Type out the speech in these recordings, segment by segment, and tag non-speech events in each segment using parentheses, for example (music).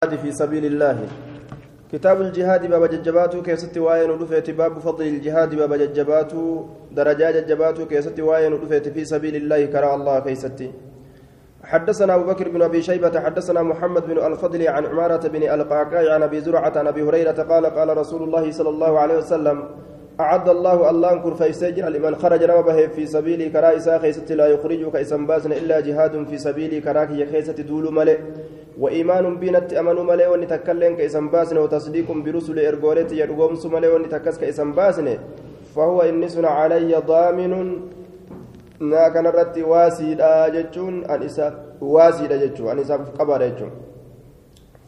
في سبيل الله. كتاب الجهاد باب ججباتو كيست واين ودفت باب فضل الجهاد باب ججباتو درجات ججباتو كيست واين ودفت في سبيل الله كرى الله كيستي حدثنا أبو بكر بن أبي شيبة حدثنا محمد بن الفضل عن عمارة بن القعقاع عن أبي زرعة عن أبي هريرة قال قال رسول الله صلى الله عليه وسلم أعد الله الله كن فيسجر لمن خرج نما في سبيلي كرا إسا خيست لا يخرجك إسم إلا جهاد في سبيلي كراك يخيست دول ملئ. وإيمان بينت أمنوا ملئ ونتكلم كإسم باسن وتصديق برسل إرغولت يرغوم سملئ ونتكس كإسم باسن فهو إنس علي ضامن ما كان الرت واسيدا جتون أن إسا واسيدا جتون أن إسا قبر جتون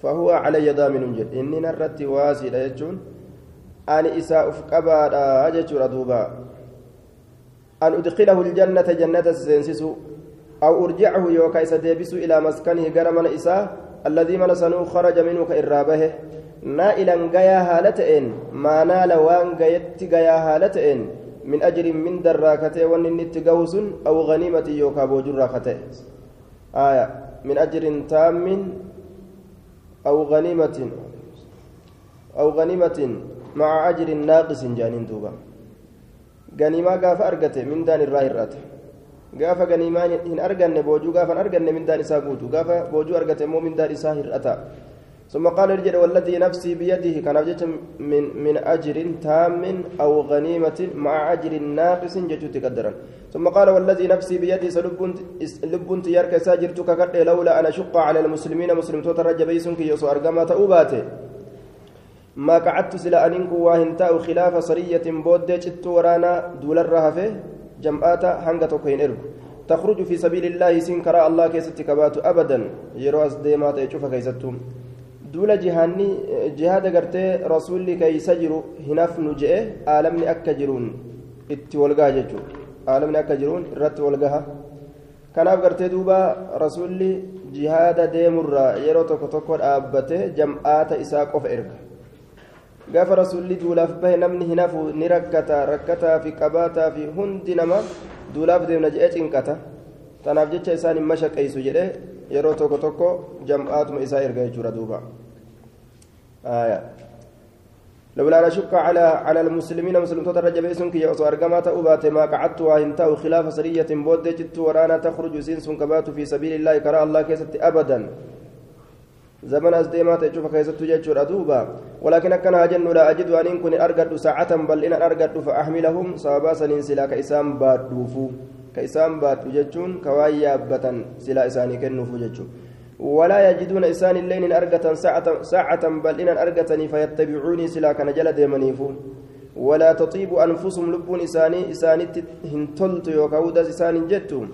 فهو علي ضامن جد إني نرت واسيدا جتون ani isaa uf qabaadha jechuudha duuba an udkilahu ljannata jannata seensisu aw urjicahu yookaa isa deebisu ilaa maskanihi gara maanaala waan gayetti gayaa haala ta'een min ajrin min darraa katee wanni inni itti gahu sun aw ganiimatin yookaa boojurraa katee aya min ajrin taammin aw ganiimatin aw ganiimatin مع أجر ناقص جانين دوبا غنيما غاف أرغته من دان إن أرغن بوجو غاف أرغن من دان إسا غوتو غاف بوجو أرغته مو من دان إسا هرأتا ثم قال رجل والذي نفسي بيده كان من من أجر تام أو غنيمة مع أجر ناقص جتو تقدرا ثم قال والذي نفسي بيده سلبنت يرك ساجرتك كقد لولا أن أشق على المسلمين مسلم توتر جبيسك يسو أرغما تأوباته ما قعدت سلا أنك واهنتاء خلاف سرية بود جت ورانا دول الرهفة جمعات هنگة كين إرب تخرج في سبيل الله سنكرا الله كيست كبات أبدا يروز ديمات يشوف كيستهم دول جهاني جهاد قرتي رسولي كي سجروا هناف نجئه عالمني أكجرون اتولقا ججو عالمني أكجرون رت ولقها kanaaf gartee duuba rasuulli jihaada deemurraa yeroo tokko tokko dhaabbate jam'aata isaa qofa erga. Gaafa rasuulli duulaaf bahe namni hin hafu ni rakkata rakkataa fi qabaataa fi hundi nama duulaaf deemna jedhee cinqata tanaaf jecha isaan hin mashaqeessu jedhee yeroo tokko tokko jam'aatuma isaa erga jechuudha duuba لولا أن أشك على على المسلمين مسلم ترى جبيسون كي يوصو أرقما تأوبات ما قعدت وهنتاو خلاف سرية بود جت ورانا تخرج سين كبات في سبيل الله كرى الله كيست أبدا زمن ta'e cufa keessattuu jechuudha duuba walaakin akkana haa jennu laa ajidu aniin kun argadhu saacatan bal'inaan argadhu fa'ahmilahum sababaa saniin silaa ka isaan baadhuufu ka isaan baadhu jechuun ka waan yaabbatan silaa isaanii kennuufu jechuun ولا يجدون إسان الليل أرقة ساعة, ساعة بل إن أرقتني فيتبعوني سلا كان جل ديمنيفو ولا تطيب أنفسهم لبون إساني إساني هنتلت يوكاودا إسان جتهم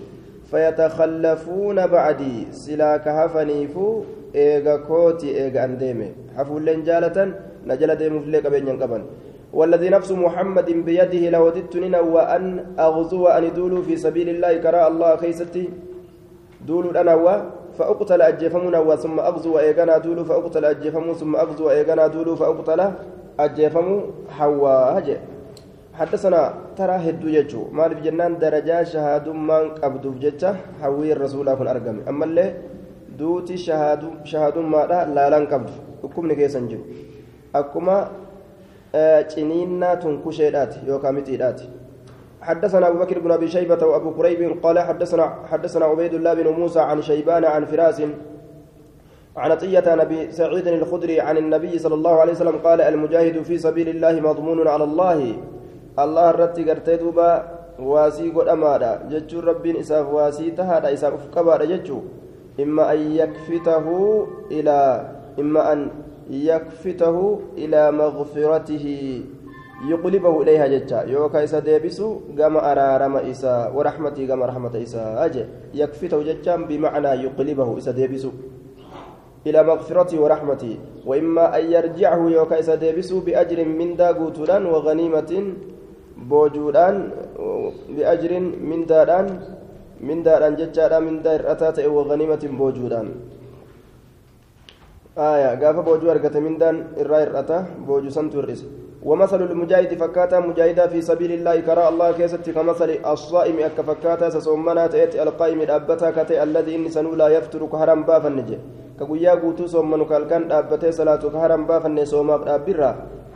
فيتخلفون بعدي سلا كهفنيفو eega kooti eega an deeme. Hafuulleen jaalatan na jala deemuufillee qabeenyan qaban. والذي نفس محمد بيده لوددت ننوى أن أغزو أن دولوا في سبيل الله كراء الله خيستي دولوا أنا فأقتل أجفمنا ثم أغزو إيغانا دولوا فأقتل أجفمو ثم أغزو إيغانا دولوا فأقتل أجفمو حوا هجي حدثنا ترى هدو يجو مال بجنان درجة شهاد من قبضوا بجتة حوي الرسول أكون أرقم أما اللي duuti shahaadummaadha laalaan qabdu. Dhukkubni keessan jiru. Akkuma ciniinnaa tunkusheedhaati yookaan mixiidhaati. حدثنا أبو بكر بن أبي شيبة وأبو كريب قال حدثنا حدثنا عبيد الله بن موسى عن شيبان عن فراس عن عطية نبي سعيد الخدري عن النبي صلى الله عليه وسلم قال المجاهد في سبيل الله مضمون على الله الله الرتي قرتي دوبا واسي قد أمادا جتشو ربين إساف واسي تهادا إساف قبادا جتشو إما أن يكفته إلى إما أن يكفته إلى مغفرته يقلبه إليها جتا. يوكا إسا ديبسو قام أرارم إسا ورحمتي قام رحمة إسا أجي. يكفته جتا بمعنى يقلبه إسا ديبسو إلى مغفرتي ورحمتي. وإما أن يرجعه يوكا إسا ديبسو بأجر من داقوتلان وغنيمة بوجودان بأجر من داران mindaadhaan jechaadha mindaa hir'ataa ta'e waganiimatiin boojuudhaan aya gaafa boojuu argate mindaan irraa hir'ata boojuu santu hir'ise ومثل المجاهد فكاتا مجاهدا في سبيل الله كرى الله كيست كمثل الصائم أكفكاتا سسومنا تأتي القائم الأبتا كتي الذي إني سنو لا يفتر كهرم بافا نجي. كقويا قوتو صومن كالكان أبتي صلاة كهرم بافن صوما أبرا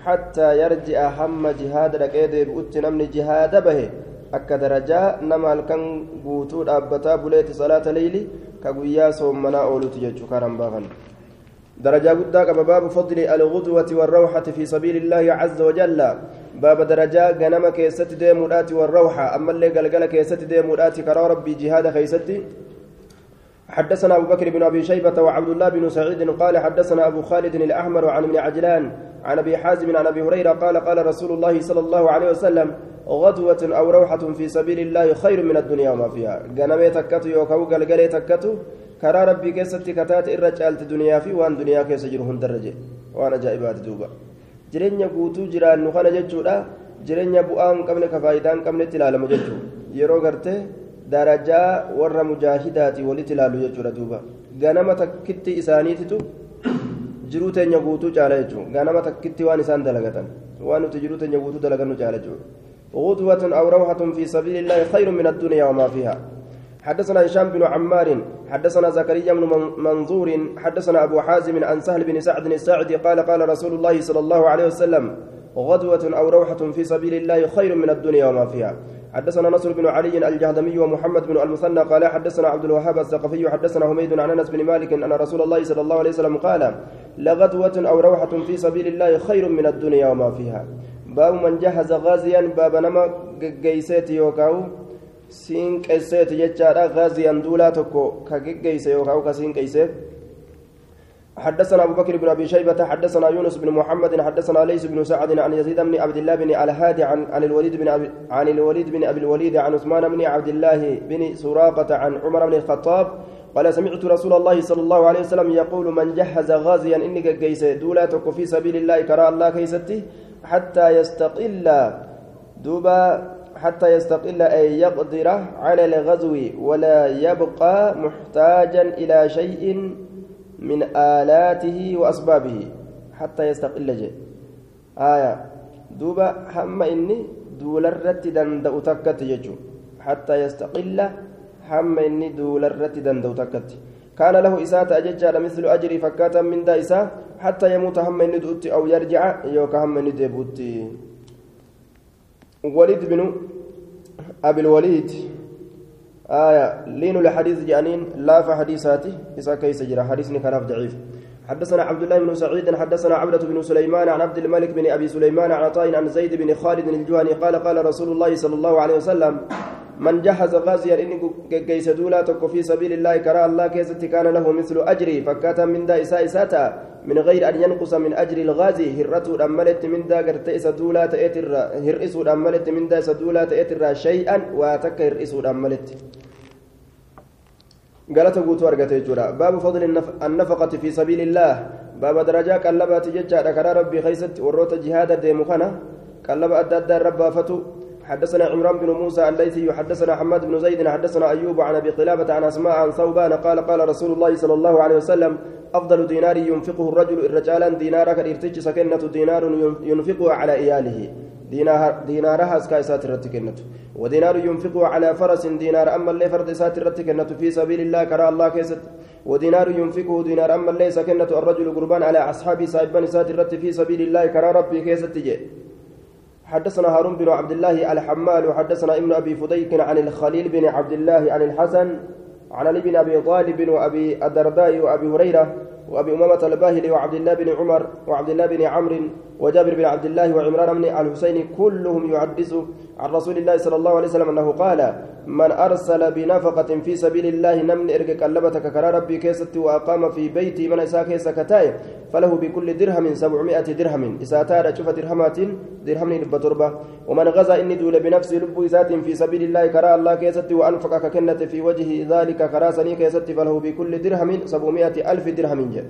حتى يرجع هم جهاد لكيد بؤت نمني جهاد به. Akka darajaa nama halkan guutuu dhaabbataa buleeti salaata leyli ka guyyaa soommanaa ooluti jechuu karan baafan. درجة قد باب فضل الغدوة والروحة في سبيل الله عز وجل باب درجة جنم كيست ديمودات والروحة أما اللي قلقل كيست ديمودات كرا ربي جهاد حدثنا أبو بكر بن أبي شيبة وعبد الله بن سعيد قال حدثنا أبو خالد الأحمر عن ابن عجلان عن أبي حازم عن أبي هريرة قال قال رسول الله صلى الله عليه وسلم غدوة أو روحة في سبيل الله خير من الدنيا وما فيها. ganamni takkittuu yookiin galgalli takkittuu. karaa Rabbii keessatti كتات الرجال دنيا fi waan dunyaa keessa jiru hunda درجة. وأنا جائبات دوبا. guutuu jiraannu kana jechuudha jireenya bu'aan qabne ka faayidaan qabnetti ilaalamu jechuudha yeroo gartee darajaa warra mujaahidaati walitti ilaalu jechuudha duuba ganama takkitti isaaniititu jiruu teenya guutuu caala jechuudha ganama takkitti waan isaan dalagatan waan nuti jiruu teenya guutuu dalagannu caala jechuudha غدوة أو روحة في سبيل الله خير من الدنيا وما فيها حدثنا هشام بن عمار حدثنا زكريا بن منظور حدثنا أبو حازم عن سهل بن سعد الساعدي قال قال رسول الله صلى الله عليه وسلم غدوة أو روحة في سبيل الله خير من الدنيا وما فيها حدثنا نصر بن علي الجهدمي ومحمد بن المثنى قال حدثنا عبد الوهاب الثقفي حدثنا حميد عن أنس بن مالك أن رسول الله صلى الله عليه وسلم قال لغدوة أو روحة في سبيل الله خير من الدنيا وما فيها. باب من جهز غازيا باب نما جيسيت يوكاو سين قيسيت جتشارا غازيا دولا تكو كجيس يوكاو كسين قيسيت حدثنا أبو بكر بن أبي شيبة حدثنا يونس بن محمد حدثنا ليس بن سعد عن يزيد بن عبد الله بن الهادي عن عن الوليد بن عن الوليد بن أبي الوليد عن عثمان بن عبد الله بن سراقة عن عمر بن الخطاب قال سمعت رسول الله صلى الله عليه وسلم يقول من جهز غازيا إنك جيس دولاتك في سبيل الله كرى الله كيستي حتى يستقل دوبا حتى يستقل أي يقدر على الغزو ولا يبقى محتاجا إلى شيء من آلاته وأسبابه حتى يستقل جي. آية. دوبا هم إني دولرت دندأ تكت يجو حتى يستقل هم إني دولرت دندأ تكت. كان له إساءة أججال مثل أجري فكاتا من دا إساء حتى يموت هم إني دؤتي أو يرجع يوكا هم إني ديبوتي وليد بن أبي الوليد. آية لين الحديث جانين لا فحديثاتي إذا كيس جرى حديثني كان ضعيف. حدثنا عبد الله بن سعيد حدثنا عبدة بن سليمان عن عبد الملك بن أبي سليمان عن عطاء عن زيد بن خالد الجهني قال قال رسول الله صلى الله عليه وسلم من جهز غازيا إن كيس دولا تكو في سبيل الله كرى الله كيست كان له مثل أجري فكاتا من دا إساتا من غير أن ينقص من أجر الغازي. هرته أملت من دا قرتئس دولا تأتر هرئس أملت من دا سدولا تأتر شيئا واتك هرئس أملت قالت قوتو أرقته جرا باب فضل النفقة في سبيل الله. باب درجة قلبات ججا ذكر ربي خيست وروت جهاد ديمخنا. قلب أدى رب فتو. حدثنا عمران بن موسى الليثي حدثنا حماد بن زيد حدثنا أيوب عن أبي قلابة عن أسماء عن ثوبان قال قال رسول الله صلى الله عليه وسلم أفضل دينار ينفقه الرجل الرجال دينارك الارتج سكنة دينار ينفقه على إياله. دينارها سكايسات الرتكنة ودينار ينفقه على فرس دينار أما اللي فرد سات الرتكنة في سبيل الله كرى الله كيست. ودينار ينفقه دينار أما اللي سكنة الرجل قربان على أصحاب سايبان سات الرت في سبيل الله كرى ربي كيست جي حدثنا هارون بن عبد الله الحمال وحدثنا ابن أبي فديك عن الخليل بن عبد الله عن الحسن عن علي بن أبي طالب وأبي الدرداء وأبي هريرة وأبي أمامة الباهلي وعبد الله بن عمر وعبد الله بن عمرو وجابر بن عبد الله وعمران بن الحسين كلهم يحدث عن رسول الله صلى الله عليه وسلم أنه قال من أرسل بنفقة في سبيل الله نمن إرقك قلبتك كرى ربي كيست وأقام في بيتي من إساء كيس كتاي فله بكل درهم سبعمائة درهم. إساء شوف درهمات درهم بتربة ومن غزا إني دول بنفسه لب إسات في سبيل الله كرى الله كيست وأنفق ككنة في وجه ذلك كرى سني كيست فله بكل درهم سبعمائة ألف درهم. جاء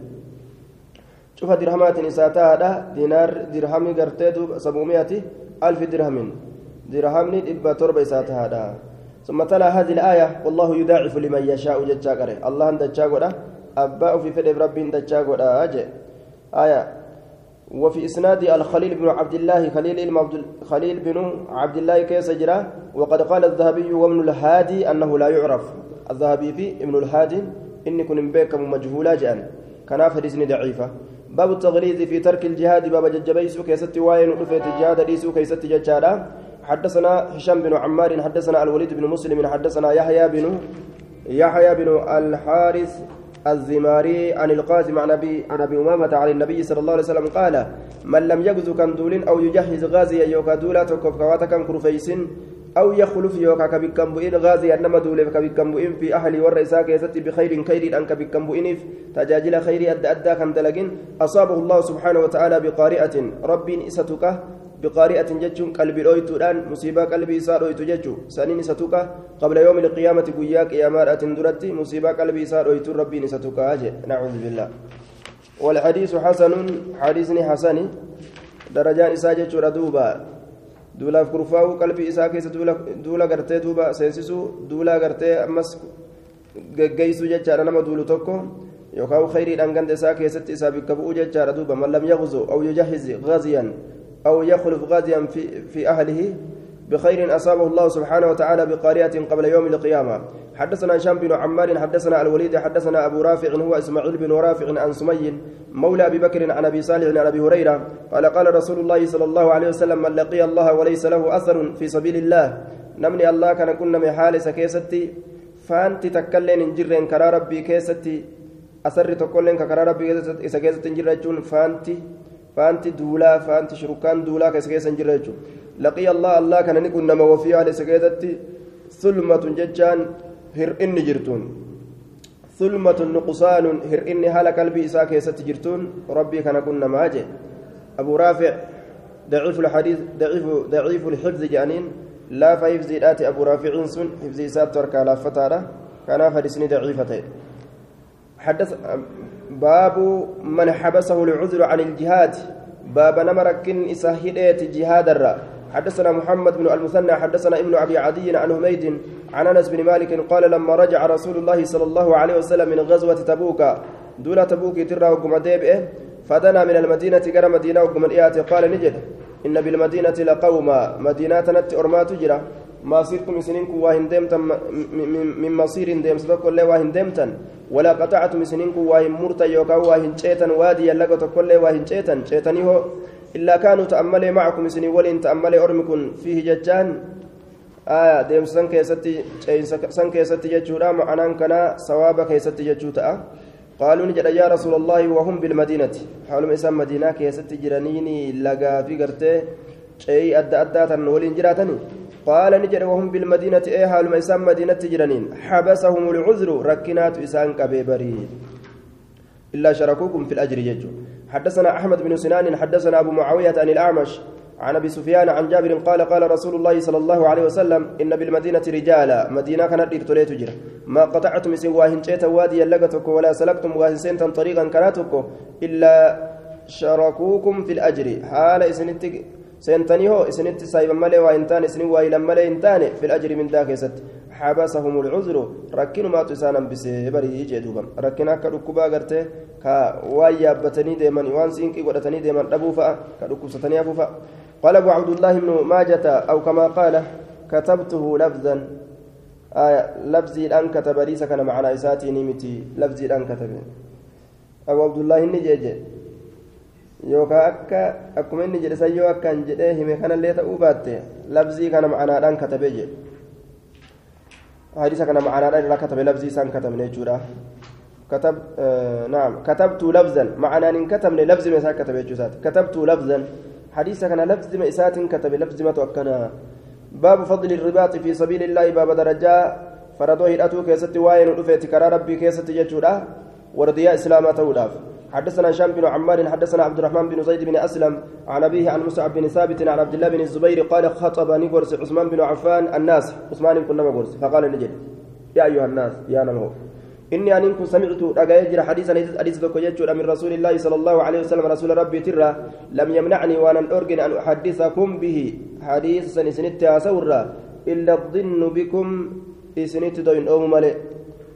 شوف درهمات إساتها دينار درهم قرتيد سبعمائة ألف درهم. درهمني إبا تربة إساتها ثم تلا هذه الآية والله يداعف لمن يشاء جتشاكره الله أنت تشاكره أباء في فدب ربي أنت تشاكره أجي. آية. وفي إسناد الخليل بن عبد الله خليل خليل بن عبد الله كيس جرا وقد قال الذهبي وابن الهادي أنه لا يعرف. الذهبي في ابن الهادي إني كن بكم مجهولا جأن كناف حديثني ضعيفة. باب التغليظ في ترك الجهاد باب ججبيسو كيست واين ودفت الجهاد ديسو كيست ججالا حدثنا هشام بن عمار حدثنا الوليد بن مسلم حدثنا يحيى بن يحيى بن الحارث الزماري عن القاسم عن ابي عن أبي أمامة عن النبي صلى الله عليه وسلم قال من لم يغزو كندول أو يجهز غازيا يوكا دولا توكف كواتا كان كرفيسن أو يخلف يوكا كبكم بؤين غازيا نما دولف كبكم بؤين في أهل والرئيسا كيست بخير خير أن كبكم بؤين تجاجل خير أدى أدى كم أصابه الله سبحانه وتعالى بقارئة. رب إستك بقارئة جتشون قلب الأويتودان مصيبة قلبي إساء أويتو جتشو. سنين إستك قبل يوم القيامة قياك يا مارة درتي. مصيبة قلبي إساء أويتو ربي إستك نعوذ بالله. والحديث حسن حديثني حسن درجان إساء جتشو ردوبا. Duulaaf kurfaa'uu qalbii isaa keessa duula gartee duuba seensisuu duula gartee ammas geggeessuu jechaadha nama duulu tokko yookaan khayriidhaan ganda isaa keessatti isaa bikka bu'uu jechaadha duuba man lam yaqzu aw yujahiz ghaziyan aw yakhluf ghaziyan fi ahlihi بخير أصابه الله سبحانه وتعالى بقارئة قبل يوم القيامة حدثنا هشام بن عمار حدثنا الوليد حدثنا أبو رافع هو إسماعيل بن رافع عن سمي مولى أبي بكر عن أبي صالح عن أبي هريرة قال قال رسول الله صلى الله عليه وسلم من لقي الله وليس له أثر في سبيل الله نمني الله كان كنا من حال سكيستي فأنت تكلين إن كرا ربي كيستي أثر تكلين كرا ربي كيستي إن فأنت فأنت دولا فأنت شركان دولا كيستي إن لقي الله الله كان نكون نما وفي على سكيتتي ثلمة ججان هر إني جرتون. ثلمة نقصان هر إني هال قلبي إساك يستجرتون ربي كان كنا ماجه أبو رافع ضعيف الحديث ضعيف ضعيف الحفظ جانين. لا فيفز آتي أبو رافع سن حفظ إسات ترك على فتارة. كان فدسني ضعيفتين حدث باب من حبسه العذر عن الجهاد. باب نمركن إساهدت جهاد الرّ حدثنا محمد بن المثنى حدثنا ابن أبي عدي عن حميد عن أنس بن مالك قال لما رجع رسول الله صلى الله عليه وسلم من غزوة تبوك دولة تبوك ترى وقم فدنا من المدينة قرى مدينة وقم قال نجد إن بالمدينة لقوما مدينة نت أرمات جرى ما صرتم سنينكم واهن ديمتا من مصير ديم صدق الله واهن ديمتا ولا قطعتم سنينكم واهن مرتا يوكا واهن شيطان وادي يلقى كل واهن شيطان شيطاني هو إلا كانوا تأملي معكم سني ولين تأملي أرمكم فيه ججان. آية ديم سن كيستي سن كيستي ججورا معنان كنا صواب كيستي قالوا نجد يا رسول الله وهم بالمدينة. حول إسام مدينة كيستي جرانيني لقا في قرتي شيء أدى أدى ولين جراتني. قال نجد وهم بالمدينة. إيه حول إسام مدينة جرانين. حبسهم العذر ركنات إسان كبيبري. إلا شركوكم في الأجر يجو حدثنا أحمد بن سنان حدثنا أبو معاوية عن الأعمش عن أبي سفيان عن جابر قال قال رسول الله صلى الله عليه وسلم إن بالمدينة رجالا. مدينة كانت إرتوليت جرا ما قطعتم سن واهن واديا لقتك ولا سلكتم واهن طريقا كانتك إلا شاركوكم في الأجر. حال إسنت سنتني هو إسنت سايبا مالي وإنتان إسني وايلا مالي إنتان في الأجر من ذاك حبسهم العذر ركنوا ما تسانا بسبري جدوبا ركنا كركبا غرتي كا وان يابتني ديما وان سينكي غدتني ديما دبو فا كركبستني ابو فا قال أبو عبد الله بن ماجة أو كما قال كتبته لفظا. آية لفظي الان كتب ليس كان معنا إساتي نيمتي لفظي الان كتب أبو عبد الله النجيجي yookaan akka akkuma inni jedhe san yoo akkaan jedhee hime kanallee ta'uu baatte labzii kana حديث كان معنا لا كتب لفظي سان كتب نجورا كتب آه نعم. كتبت لفظا. معنا إن كتب لفظ ما كتب جوزات كتبت لفظا. حديث كان لفظ ما اسات كتب لفظ ما توكنا. باب فضل الرباط في سبيل الله باب درجة. فرضوه الأتو كيست واين ودفت كرا ربي كيست ججورا ورديا إسلامته وداف. حدثنا هشام بن عمار حدثنا عبد الرحمن بن زيد بن أسلم عن أبيه عن مصعب بن ثابت عن عبد الله بن الزبير قال خطبني قرص عثمان بن عفان الناس. عثمان كنا قرص فقال نجد يا أيها الناس يا نمو إني أن كنت سمعت أجايجر حديثا حديث تكوجت من رسول الله صلى الله عليه وسلم رسول ربي ترى لم يمنعني وأنا أرجن أن أحدثكم به. حديث سنسنت أسورا إلا الظن بكم إسنت دوين أو ملئ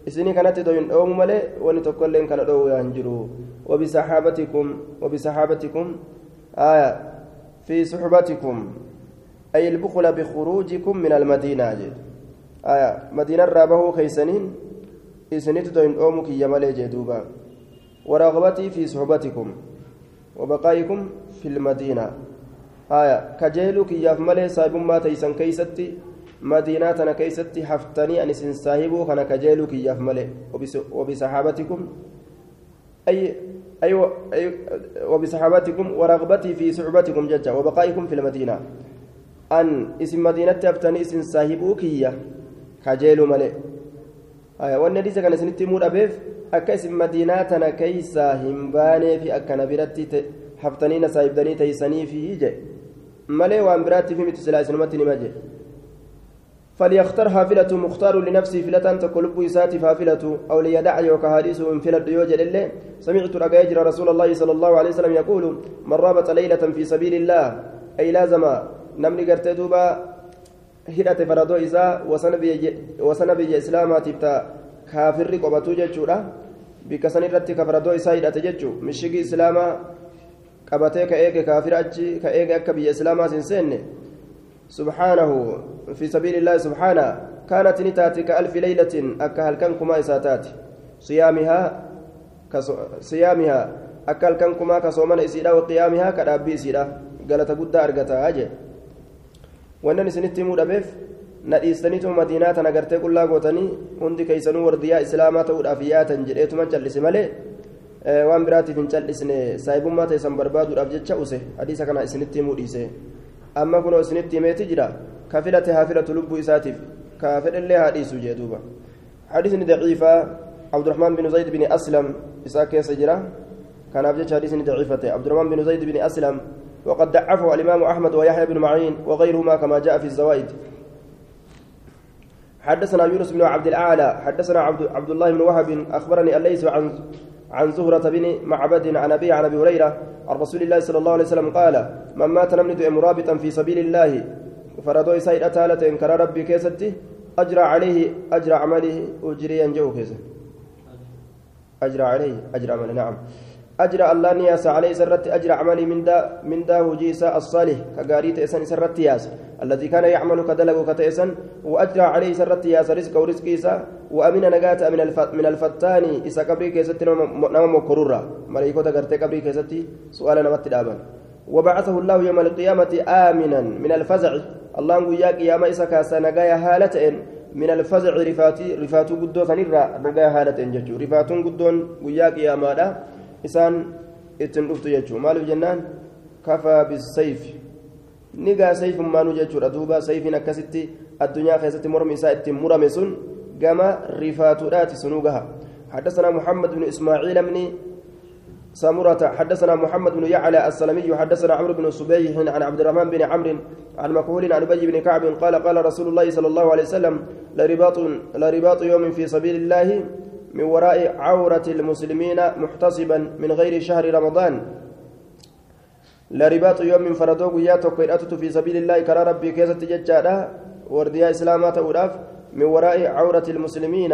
إسني كانت دوين أو ملئ ونتكلم كان دو ينجروا وبصحابتكم وبصحابتكم آية في صحبتكم أي البخل بخروجكم من المدينة جد آية مدينة رابه خيسنين إسنيت دوين أومك يمالي جدوبا ورغبتي في صحبتكم وبقائكم في المدينة آية كجيلك ياف ملي صاحب ما تيسن كيستي مدينة أنا كيستي حفتني أن سن صاحبه كان كجيلك ياف ملي وبصحابتكم أي أيوة أي وبصحابتكم ورغبتي في صحبتكم ججا وبقائكم في المدينة. أن اسم مدينة أفتني اسم صاحبه كيا كجيل ملي آية والنبي سكن سنتي مور أبيف akka isin madiinaa tana keeysaa hin baanee fi akkana biratti haftaniina saahibdanii teeysanii fi je malee waan biraatti fi miti silaa isinumatti فليختر حافلة مختار لنفسه فلة تقلب إساتي فافلة أو ليدع يوكا حديث من فلة يوجد الله سمعت رجاجر رسول الله صلى الله عليه وسلم يقول من رابط ليلة في سبيل الله أي لازم نمني قرتي دوبا هدأت فردو إساء وسنبي إسلامات بتا kaafirri qobatu jechuudha bikka san irratti kafaradoo isaa hidhate jechuu mishigi islaamaa qabatee ka eege kaafira achi ka eege akka biyya islaamaa hin seenne subhaanahu fi sabiili illaahi subhaana kaanat ni taati ka alfi leylatin akka halkan kumaa isaa taati siyaamihaa siyaamihaa akka halkan kumaa ka soomana isiidha wa qiyaamihaa ka dhaabbii isiidha galata guddaa argataa jee wannan isinitti himuu dhabeef na dhiistaniitu madiinaa tana gartee qullaa gootanii hundi keeysanuu wardiyaa islaamaa ta'uudhaaf yaatan jedheetuma callise malee waan biraatiif hin callisne saahibummaa teessan barbaaduudhaaf jecha use hadiisa kana isinitti himuu dhiise amma kunoo isinitti himeeti jira. Ka filate haa filatu lubbuu isaatiif. Ka fedhellee haa dhiisu jee duuba. حديث ضعيفة عبد الرحمن بن زيد بن أسلم إساك سجرة كان أبجد حديث ضعيفة عبد الرحمن بن زيد بن أسلم وقد ضعفه الإمام أحمد ويحيى بن معين وغيرهما كما جاء في الزوائد حدثنا يونس بن عبد الأعلى حدثنا عبد, عبد الله بن وهب أخبرني الليث عن عن زهرة بن معبد عن أبي عن أبي هريرة عن رسول الله صلى الله عليه وسلم قال من مات نملد مرابطا في سبيل الله فردوا سيد أتالة إن كان ربي كيستي أجرى عليه أجرى عمله أجري ينجو كيسه. أجرى عليه أجرى عمله نعم. أجرى الله نياس عليه سرت أجرى عملي من دا من دا وجيسا الصالح. كقاريت إسن سرت ياس. الذي كان يعمل كدلق كتئسن وأجرى عليه سرت ياس. رزق ورزق إيسا. وأمن نجاة من الفت من الفتان إسا قبري كيست نوم مكرورا ملائكة قرتي قبري كيستي. سؤال نمت دابا وبعثه الله يوم القيامة آمنا من الفزع. الله ويا قيامة إسا كاسا نجايا من الفزع رفاتي رفاتو قدو سنرى نجايا هالة ججو. رفاتون قدون ويا قيامة dhuftu jechuudha maaliif jennaan kafaa bisayfi ni gaa sayfummaanuu jechuudha duuba sayfiin akkasitti addunyaa keessatti mormi isaa ittiin murame sun gama rifaatuudhaati sunuu gaha حدثنا محمد بن إسماعيل بن سمرة حدثنا محمد بن يعلى السلمي حدثنا عمرو بن صبيح عن عبد الرحمن بن عمرو عن مكهول عن أبي بن كعب قال قال رسول الله صلى الله عليه وسلم لرباط لرباط يوم في سبيل الله من وراء عورة المسلمين محتصبا من غير شهر رمضان. لرباط يوم من فردوق ياتوك في سبيل الله كرى ربي كيسة ججارة ورديا إسلامات أولاف من وراء عورة المسلمين.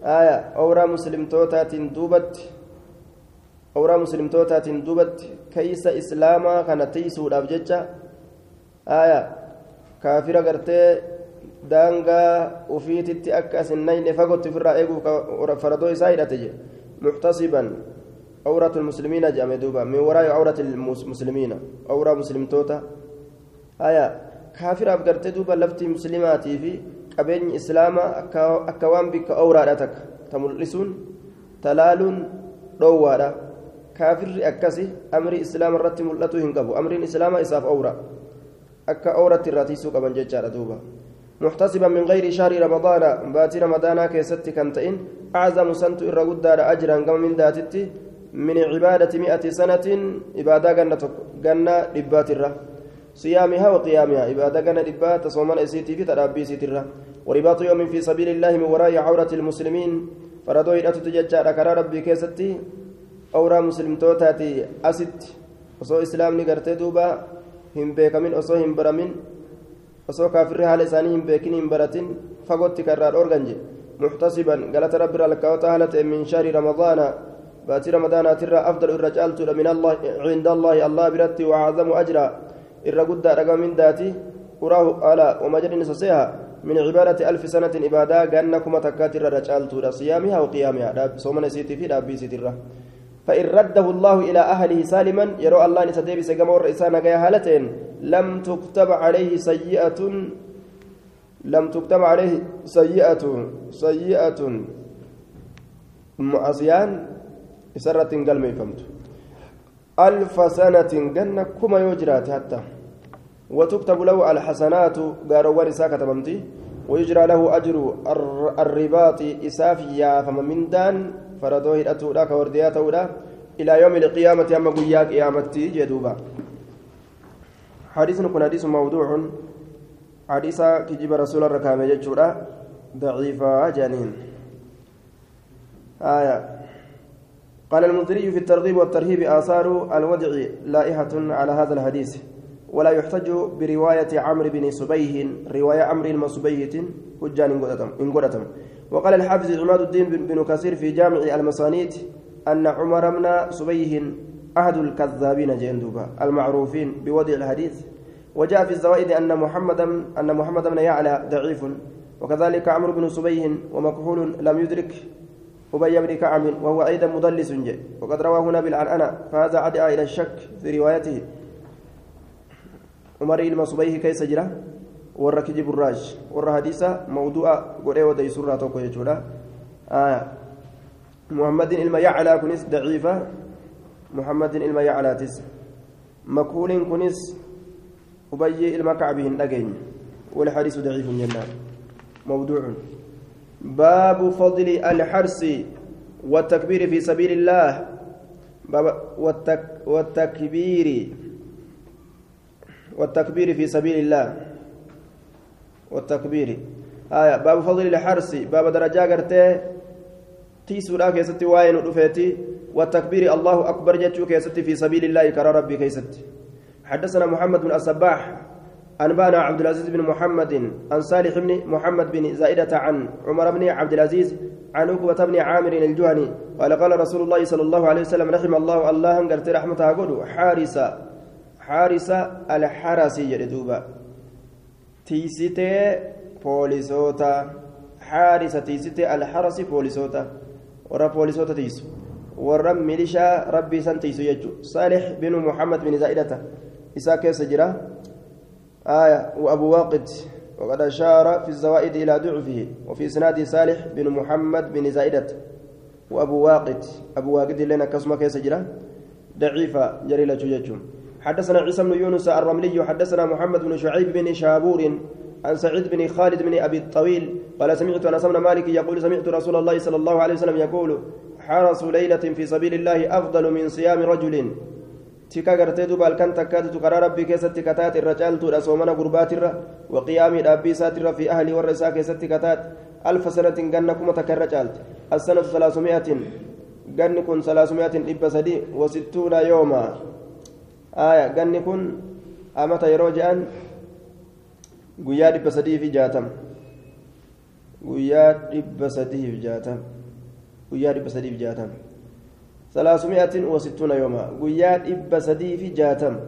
آية. أورا مسلم توتات دوبت. أورا مسلم توتات دوبت. كيس إسلاما كانت تيسو الأبججة آية. كافرة قرتي daangaa ufiititti akka asin nayne fagootti ofirraa eeguuf faradoo isaa hidhate je muxtasiban awratu lmuslimiina jedhame duuba min waraa'i awrati lmuslimiina awraa muslimtoota haya kaafiraaf gartee duuba lafti muslimaatii fi qabeenyi islaamaa akka waan bikka awraadha takka ta mul'isuun talaaluun dhoowwaadha kaafirri akkasi amrii islaama irratti mul'atu hin qabu amriin islaamaa isaaf awra akka awratti irraa tiisuu qaban jechaadha duuba محتسبا من غير شهر رمضان. باتي رمضان كيست كنتئن أعظم سنت إر قدار أجرا كما من داتتي من عبادة مئة سنة عبادة جنة جنة ربات الرّ صيامها وقيامها. عبادة جنة ربات صومان أسيتي في ترابي سيترة ورباط يوم في سبيل الله من وراء عورة المسلمين. فردوا إلى تتججع كرا ربي كيستي. أورا مسلم توتاتي أسد وصو إسلام نقرتي دوبا. هم بيكمين وصو هم برمين. Osoo kaafirri haala isaanii hin beekin hin baratin fagootti karraa dhoorgan je muxtasiban galata rabbi irraa lakkaawota haala ta'e min shahri ramadaana baatii ramadaanaatirraa afdalu irra caaltuudha min cinda allaahi allah biratti wacazamu ajra irra guddaa dhagama mindaati uraahu ala wama jedhin isa seeha من عبادة ألف سنة إبادة جنة كما تكات الرجال تودا صيامها وقيامها صومنا سيتي في دابي سيتي فإن رده الله إلى أهله سالما يرى الله نسديب سجمع الرئيسان جاي هالتين لم تكتب عليه سيئة لم تكتب عليه سيئة سيئة. معصيان سرة قلم فهمت ألف سنة جنة كما يجرات حتى. وتكتب له الحسنات قالوا ساكة ممتي ويجرى له أجر الرباط إسافيا فمن دان. فردوه الأتولا كوردياته إلى يوم القيامة أما قيا قيامتي جدوبا. حديث كن حديث موضوع. حديث كجيب رسول الركامة جدشورا ضعيفة جانين آية. قال المنذري في الترغيب والترهيب آثار الودع لائحة على هذا الحديث. ولا يحتج برواية عمرو بن سبيه. رواية عمرو المسبية حجان إن قدتم. وقال الحافظ عماد الدين بن كثير في جامع المصانيد أن عمر بن سبيه أحد الكذابين جندوبا المعروفين بوضع الحديث. وجاء في الزوائد أن محمد أن محمد بن يعلى ضعيف وكذلك عمرو بن سبيه ومكحول لم يدرك أبي بن كعب وهو أيضا مدلس جي وقد روى هنا بالعنعنة فهذا عدى إلى الشك في روايته. عمر المصبيه كيس جرى warra kijiburaaj warra hadiisa mawdu'a godhee odeysurraa tokko jechuudha muhammadin ilma yaclaa kunis daciifa muhammadin ilma yaclaatis makhuuliin kunis ubayyii ilma kacbii hin dhageenye والحديث ضعيف جنان موضوع باب فضل الحرس والتكبير في سبيل الله باب والتك والتكبير والتكبير في سبيل الله والتكبير. آية. باب فضل الحرس باب درجة قرتي. تيسودا كيستي واين ودفيتي. والتكبير. الله أكبر جتشو كيستي في سبيل الله كرى ربي كيستي. حدثنا محمد بن الصباح. أنبأنا عبد العزيز بن محمد عن صالح بن محمد بن زائدة عن عمر بن عبد العزيز عن عقبة بن عامر الجهني. قال قال رسول الله صلى الله عليه وسلم رحم الله الله قرت رحمته قولوا حارس. حارس الحرس يردوبا haarisa tiisitee alharasi poolisoota warra poolisoota tiisu warra milishaa rabbii isan tiisu jechuudha saalix binu muhammad bin zaa'idata isaa keessa jira آية وأبو واقد وقد أشار في الزوائد إلى ضعفه وفي إسناد صالح بن محمد بن زائدة وأبو واقد أبو واقد لنا كسمة كيس جرا ضعيفة جريلة جوجتهم حدثنا عيسى بن يونس الرملي حدثنا محمد بن شعيب بن شابور عن سعيد بن خالد بن أبي الطويل قال سمعت أنس بن مالك يقول سمعت رسول الله صلى الله عليه وسلم يقول حرس ليلة في سبيل الله أفضل من صيام رجل. تكا غرتي دوبا الكن تكاد تقرا ربي كيست كتات الرجال تو صومنا غربات وقيام ربي ساتر في أهلي والرسا كيست كتات ألف سنة جنكم تكرجالت السنة 300 جنكم 300 إبا سدي وستون يوما آية guyyaa dhibba sadii fi jaatam guyyaa dhibba sadii fi jaatam guyyaa dhibba sadii fi jaatam salaasumi'atin wa sittuuna yooma guyyaa dhibba sadii fi jaatam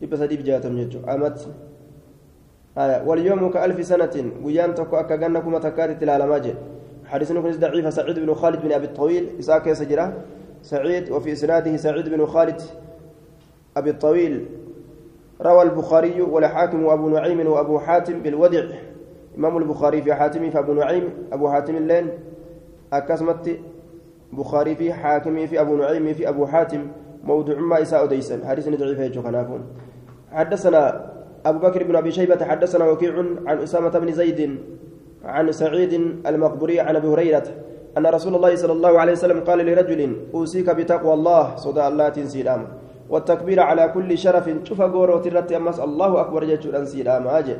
dhibba sadii fi jaatam jechuun amat واليوم كألف سنة ويان تكو أكا جنة كما تكاتي تلالما جي حديثنا كنز ضعيف سعيد بن خالد بن أبي الطويل إساك يسجره سعيد وفي إسناده سعيد بن خالد أبي الطويل روى البخاري والحاكم وأبو نعيم وأبو حاتم بالودع. إمام البخاري في حاتم فأبو نعيم أبو حاتم اللين أكسمت بخاري في حاكم في أبو نعيم في أبو حاتم. موضوع ما إساء ديسا حديث ضعيف يجو حدثنا أبو بكر بن أبي شيبة حدثنا وكيع عن أسامة بن زيد عن سعيد المقبوري عن أبي هريرة أن رسول الله صلى الله عليه وسلم قال لرجل أوصيك بتقوى الله صدى الله تنسي الأمر. والتكبير على كل شرف. شوف غورو ترتي أمس. الله أكبر جتشو أنسي ماجي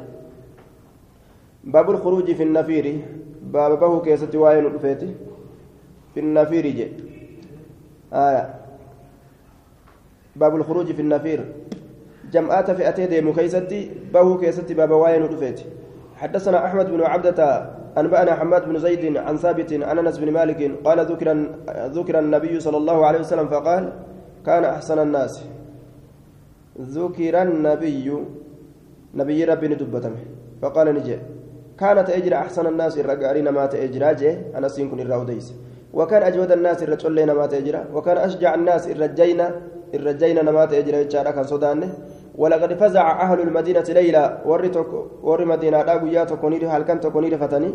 باب الخروج في النفير. باب به كيستي واين الفيتي. في النفير جي آية. باب الخروج في النفير. جمعات فئتي ديمو كيستي به كيستي باب واين الفيتي. حدثنا أحمد بن عبدة. أنبأنا حماد بن زيد عن ثابت عن أنس بن مالك قال ذكر ذكر النبي صلى الله عليه وسلم فقال كان أحسن الناس. ذكر النبي نبي ربي ندبتم. فقال نجي كانت أجر أحسن الناس الرجالين ما تأجراجه أنا سينكن الراوديس وكان أجود الناس الرجل نما تجرى وكان أشجع الناس الرجينا الرجينا نما تجرى يتشارك صدانه. ولقد فزع أهل المدينة ليلة ور مدينة أبو يا تكونير هل كان تكونير فتني؟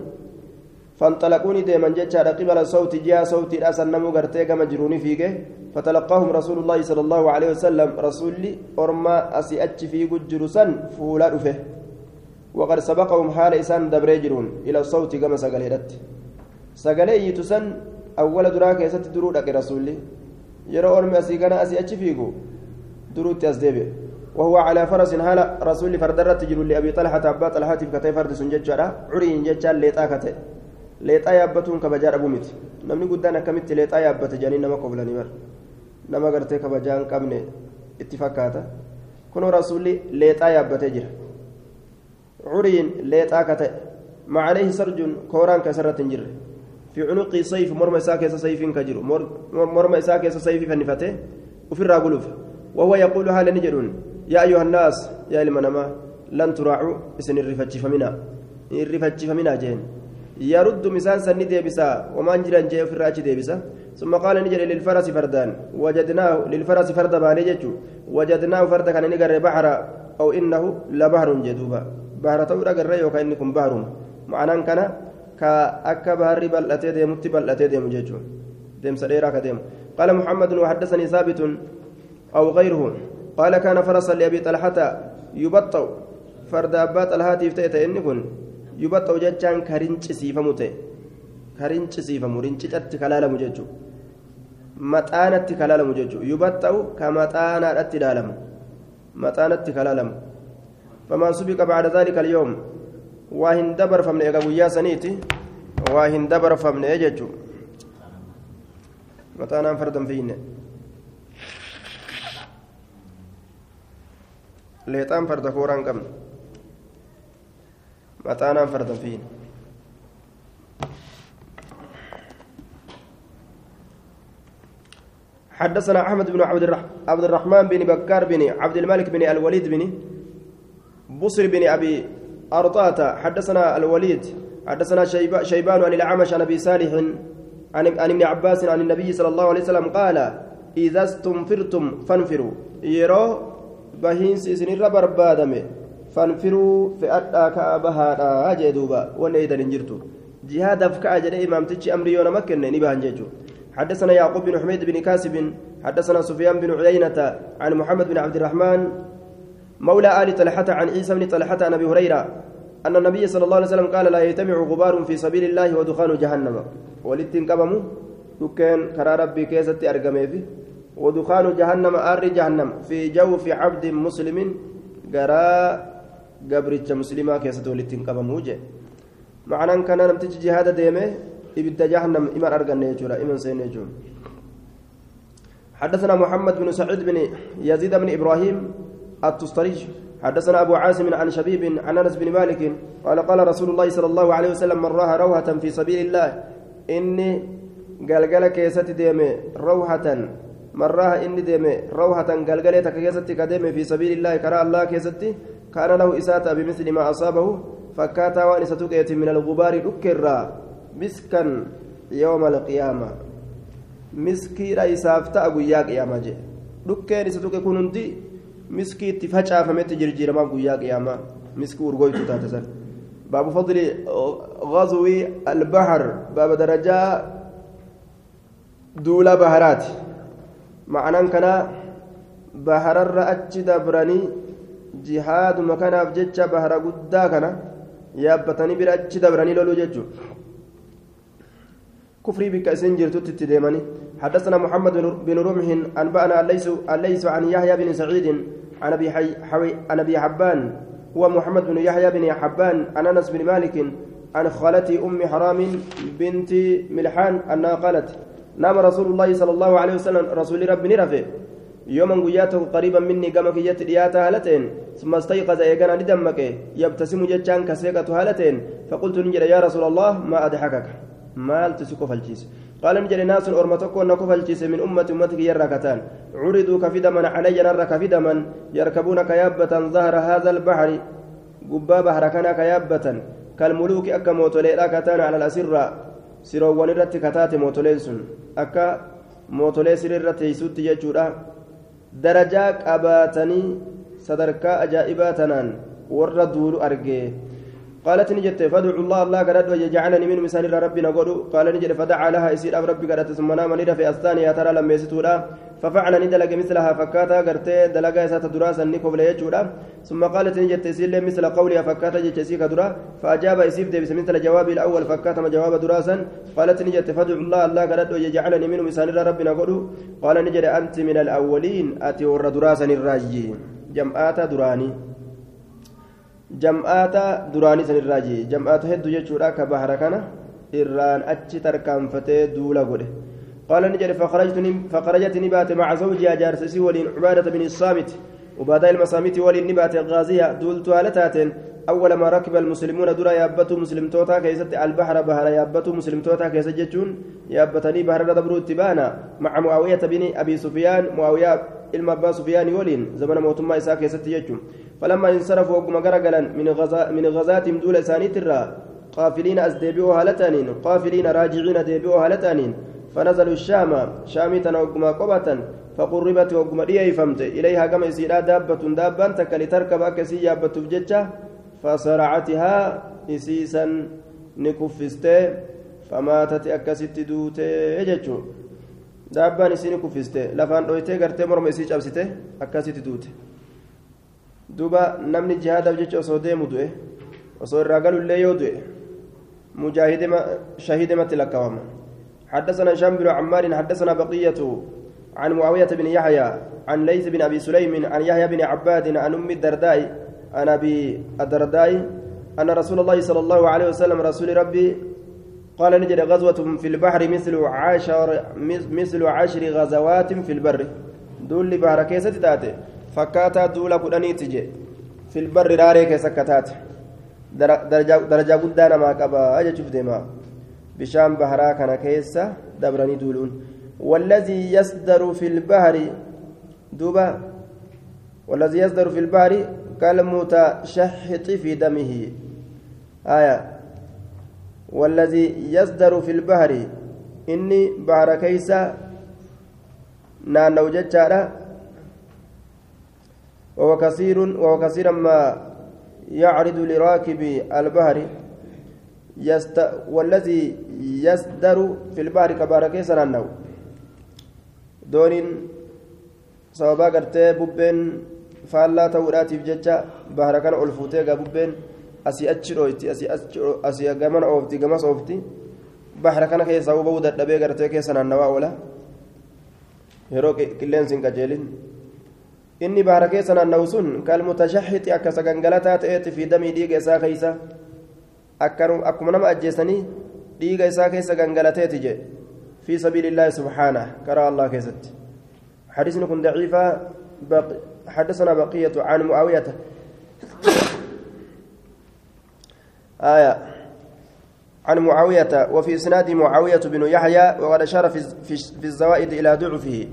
فانطلقوني ديما جتشارا قبل الصوت جاء صوت الأسن نمو قرتي كما جروني فيك فتلقاهم رسول الله صلى الله عليه وسلم. رسولي أرما أسي أتش في جرسا فولا رفه. وقد سبقهم حال إسان دبريجرون إلى الصوت كما سقلت سقلي يتسن أول دراك يست درو لك رسولي. يرى أرمي أسي كان أسي أتش فيكو. درو تيزدبي وهو على فرس هالا رسول فردرت تجر لأبي طلحة عباد طلحة كتي فرد سنججرا عرين ججال ليتا كتي leexaa yaabbatuun kabajaa dhabuu miti namni guddaan akkamitti leexaa yaabbate jedhanii nama qoblanii bar nama gartee kabajaa hin qabne itti fakkaata kunoo rasuulli leexaa yaabbatee jira curiin leexaa ka ta'e macaaleehi sarjun kooraan ka isarratti hin jirre fi cunuqii sayf morma isaa keessa sayfiin ka jiru morma isaa keessa sayfii fannifatee ufirraa guluuf وهو يقول هذا نجرون يا أيها الناس يا المنما لن تراعوا إسن الرفتشفمنا الرفتشفمنا جين يرد مسان سن ديبسا وما نجران جاي في الراجي ديبسا. ثم قال نجر للفرس فردان. وجدناه للفرس فرد بانجتو وجدناه فرد كان نجر بحر أو إنه لبحر جدوبا. بحر تورا قرر يوكا إنكم بحر. معناه كان كأكا بحر بلأتي ديمت بلأتي ديم جيجو ديم سريرا كديم قال محمد وحدثني ثابت أو غيره. قال كان فرسا لأبي طلحة يبطأ. فرد أبا طلحة يفتئت إنكم yubaxxa'u jechaan ka rincisiifamu ta'e. Ka rincisiifamu rincicatti kalaalamu jechuudha maxaanatti kalaalamu jechuudha yubaxxa'u ka maxaanaadhatti ilaalamu. Maxaanatti kalaalamu. Famaan subiqa bacda daalika alyoom waa hin dabarfamne egaa guyyaa saniiti. Waa hin dabarfamne jechuudha maxaanaan fardan fiinne. Leexaan farda kooraan qabne متانا فردا فين حدثنا أحمد بن عبد الرحمن بن بكار بن عبد الملك بن الوليد بن بصر بن أبي أرطاة. حدثنا الوليد حدثنا شيبان عن الأعمش عن أبي صالح عن ابن عباس عن النبي صلى الله عليه وسلم قال إذا استنفرتم فانفروا. يرو بهين سيسن كأبهادا جدوبا ونيدا نجرتو. جهاد أفكا جدي إمام تجي أمري يونا مكن نبهان جيجو. حدثنا يعقوب بن حميد بن كاسب حدثنا سفيان بن عيينة عن محمد بن عبد الرحمن مولى آل طلحة عن عيسى بن طلحة عن أبي هريرة أن النبي صلى الله عليه وسلم قال لا يجتمع غبار في سبيل الله ودخان جهنم. wal hin qabamu dukkaan karaa rabbii keessatti argame ودخان جهنم aara jahannam في جوف عبد مسلم garaa gabricha muslimaa keessatti walitti hin qabamuu jee. معنى كان نمتج جهاد ديمه إبدا جهنم إمر أرجن يجورا إمن سين يجور حدثنا محمد بن سعيد بن يزيد بن إبراهيم التستريج حدثنا أبو عاصم عن شبيب عن أنس بن مالك قال قال رسول الله صلى الله عليه وسلم من راها روحة في سبيل الله إني قال كيست ديمه روحة من راها إني ديمه روحة قال كيست كديمه في سبيل الله كرا الله كيستي كان له إساتا بمثل ما أصابه فكاتا وأن ستكيت من الغبار دكرا مسكا يوم القيامة. مسكي رئيسافتا أبو يا قيامة جي دكين ستكي كنندي مسكي تفجأ فمت جرجير ما أبو يا قيامة مسكي ورغويتو تاتسن باب فضل غزو البحر باب درجة دولا بهرات. معنى كان بهر الرأتش دبرني jihaaduma kanaaf jecha bahara guddaa kana yaabbatanii bira achi dabranii loluu jechuudha كفري بك اسن جرتو تتديمني حدثنا محمد بن رمح انبانا ليس ليس عن يحيى بن سعيد عن ابي حوي عن ابي حبان هو بن يحيى بن حبان عن انس بن مالك عن خالتي ام حرام بنت ملحان انها قالت نام رسول الله صلى الله عليه وسلم رسول ربي رفه يوما قياته قريبا مني كما كيت دياتا هالتين ثم استيقظ ايغانا ندمك يبتسم جتان كسيقة هالتين فقلت نجد يا رسول الله ما أضحكك؟ مال تسكو فالجيس. قال نجد ناس أرمتك ونكو فالجيس من أمة أمتك يركتان عرضوا كفدما علي نر كفدما يركبون كيابة ظهر هذا البحر. قبا بحر كان كيابة كالملوك أكموت ليلاكتان على الأسرة. irratti kataate mootoleen sun akka mootolee siree irra teessuutti jechuudha qabaatanii sadarkaa ajaa'ibaa tanaan warra duulu argee قالت نجت فادعوا الله الله قرد ويجعلني من مثال ربي نقول قال نجد فدعا لها يسير ربي قرد ثم نام نيدا في الثانية ترى لما يستورا ففعل ندلق مثلها فكاتا قرتي دلقا يسات دراسا نكو بلا يجورا ثم قالت نجت يسير مثل قولها فكاتا جتسيك درا فأجاب يسيف دي مثل جوابي الأول فكاتا ما جواب دراسا قالت نجت فادعوا الله الله قرد ويجعلني من مثال ربي نقول. قال نجد أنت من الأولين أتي ور دراسا الراجي جمعات دراني. Jam'aata duraanii san irraa jee jam'aata hedduu jechuudha ka bahara kana irraan achi tarkaanfatee duula godhe. قال نجري فخرجت نبات مع زوجها جارسسي ولين عبادة بن الصامت وبعد المسامت ولين نبات غازية دولت هالتاتين أول ما ركب المسلمون درا يابتوا مسلم توتا كيست البحر بحر يابتوا مسلم توتا كيست جتون يابتني بحر دبرو تبانا مع معاوية بن أبي سفيان ilma abbaa sufyaanii waliin zamana mootummaa isaa keessatti jechuun falammaa insarafu ogguma garagalan min ghazaatihim duula isaaniitirraa qaafiliina as deebi'oo haala ta'aniin qaafiliina raajiciina deebi'oo haala ta'aniin فنزلوا الشام شامي تنوغما قبة فقربت وغما ديفمت إليها كما يسيرا دابة دابة تك لتركب أكسي يابت بججة فصرعتها إسيسا نكفستي فماتت أكست دوتي ججو daabbaan isiin kuffiste lafaan dhoytee gartee morma isii cabsite akkasitti duute duuba namni jihaadaaf jecha osoo deemu du'e osoo irraa galullee yoo du'e shahiidimatti lakkaawama حدثنا هشام بن عمار حدثنا بقية عن معاوية بن يحيى عن ليث بن أبي سليم عن يحيى بن عباد عن أم الدرداء عن أبي الدرداء أن رسول الله صلى الله عليه وسلم رسول ربي قال نجد غزوة في البحر مثل عشر مثل عشر غزوات في البر. دول بحر كيسة تاتي فكاتا دولا كدني تجي. في البر راري كيسة كتات درجة درجة قدانا ما كبا أجا شوف ديما. بشام بحرا كان كيسة دبرني دولون. والذي يصدر في البحر دوبا. والذي يصدر في البحر كالمتشحط في دمه. آية. والذي يصدر في البحر. إني بحر كيسا نانو جتشارا وهو كثير وهو كثيرا ما يعرض لراكب البحر. يست والذي يصدر في البحر كبحر كيسا نانو. دونين sababaa gartee bubbeen faallaa ta'uudhaatiif jecha bahara kana ol fuutee asii achi dhooyti asii gamana oofti gamas oofti bahara kana keessaa huba'uu dadhabee gartee keessa naannawaa oola yeroo qilleensi hin qajeelin inni bahara keessa naannawu sun kalmutashahixi akka sagangalataa ta'eeti fi damii dhiiga isaa keeysa akkuma nama ajjeesanii dhiiga isaa keessa gangalateeti je fi sabiilillaahi subhaanah karaa allah keessatti كن ضعيفة بق... حدثنا بقية عن معاوية آية عن معاوية وفي إسناد معاوية بن يحيى وقد أشار في, في, الزوائد إلى ضعفه.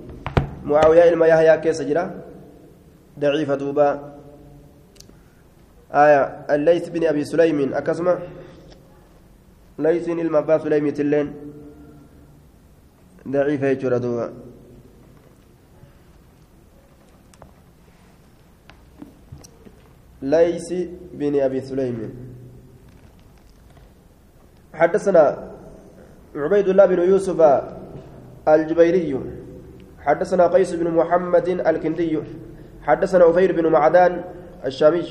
معاوية إلما يحيى كيس جرا؟ ضعيفة دوبا. آية الليث بن أبي سليم أكسمة؟ ليث إلما سليم تلين. ضعيفة يجرى دوبا. ليس بن أبي سليم. حدثنا عبيد الله بن يوسف الجبيري حدثنا قيس بن محمد الكندي حدثنا أفير بن معدان الشامي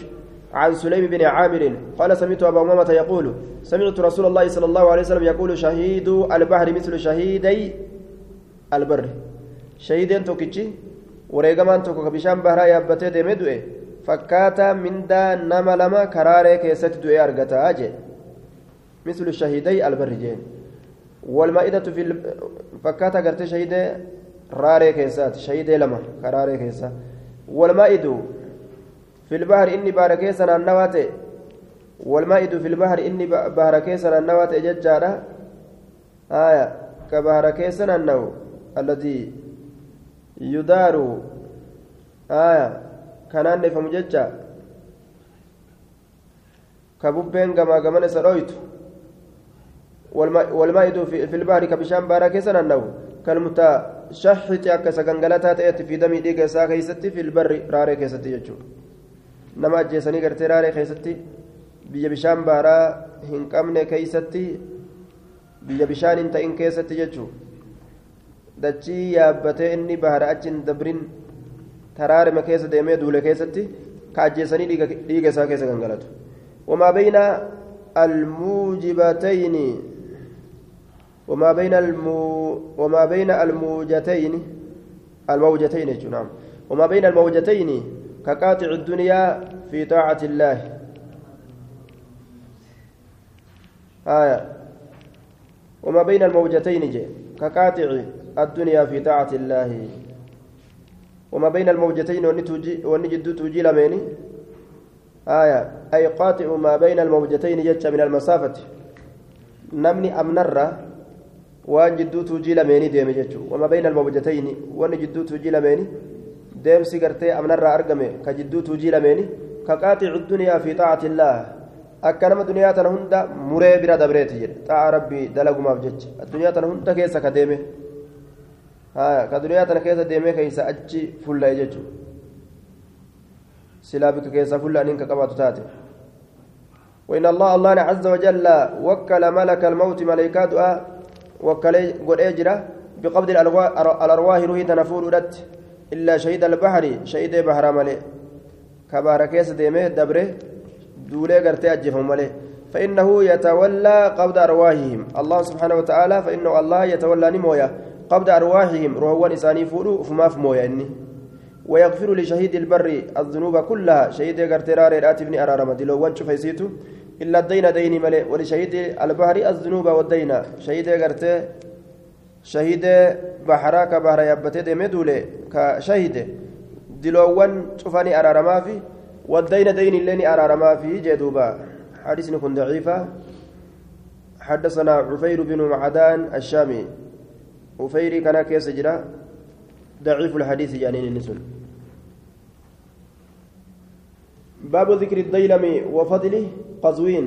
عن سليم بن عامر قال سمعت أبا أمامة يقول سمعت رسول الله صلى الله عليه وسلم يقول شهيد البحر مثل شهيدي البر. شهيدين توكيتشي وريغمان توكو بشام بحر يابتي ديمدوئي fakkaataa mindaa nama lama karaaree keessatti du'ee argataa mislu shahiday albarri jeen walmaa'idatu fakkaataa gartee shahidee raaree keessaati shahidee lama karaaree keessa walmaa'idu filbahari inni bahara keessa naannawaa ta'e walmaa'idu filbahari inni bahara keessa naannawaa ta'e jechaadha haya ka bahara keessa naannawu alladii yudaaru haya kanaan dheefamu jecha ka bubbeen gamaa gaman isa dhoytu والمائد في البحر كبشان بارا كيسن النو كالمتشحت أكا سغنغلتا تأتي في دمي ديك سا كيستي في البر راري كيستي يجو نما أجيسني قرتي راري كيستي bishaan baaraa hin qabne keeysatti biyya bishaan hin ta'in keessatti jechuu dachii yaabbatee inni bahara achi hin dabrin taraarima keessa deemee duule keessatti ka ajjeesanii dhiiga isaa keessa gangalatu wamaa bayna وما بين المو وما بين الموجتين الموجتين نعم وما بين الموجتين كقاطع الدنيا في طاعة الله. آية. وما بين الموجتين كقاطع الدنيا في طاعة الله. وما بين الموجتين ونجد توجي لميني. آية. أي قاطع ما بين الموجتين جتش من المسافة. نمني أمنرة waan jidduutu jii lameenii deeme jechuudha wama bayna almawjatayni wanni jidduutu jii lameenii deemsi gartee amnarraa argame ka jidduutu jii lameenii ka qaaxicu duniyaa fi xaacati illaah akka nama duniyaa tana hunda muree bira dabreeti jedhe xaaca rabbii dalagumaaf jecha addunyaa tana hunda keessa ka deeme ka duniyaa tana keessa deemee keessa achi fulla'e jechuudha silaa bika keessaa fulla'aniin ka qabaatu taate وإن الله الله عز وجل وكل ملك الموت ملائكات وكل قد أجرى بقبض الأرواح روحي تنفور ودت إلا شهيد البحر شهيد بحر ملئ. كبار كيس ديمه دبره دولي قرتي أجفهم ملئ. فإنه يتولى قبض أرواحهم. الله سبحانه وتعالى فإنه الله يتولى نمويا. قبض أرواحهم روحوان إساني فولو فما فمويا إني. ويغفر لشهيد البر الذنوب كلها. شهيد قرتي راري راتبني أرارم. دلو وانشو فيسيتو إلا الدين ديني ملئ ولشهيد البحر الذنوب والدين شهيد قرتي شهيد بحرا كبحر يبتي ديمي دولي كشهيد. دلوان شوفاني أرارما في. والدين دين اللين أرارما في. جدوبا حديث كن ضعيفة. حدثنا عفير بن معدان الشامي. عفيري كان كيس جرا. ضعيف الحديث جانين النسل. باب ذكر الديلم وفضله. قزوين.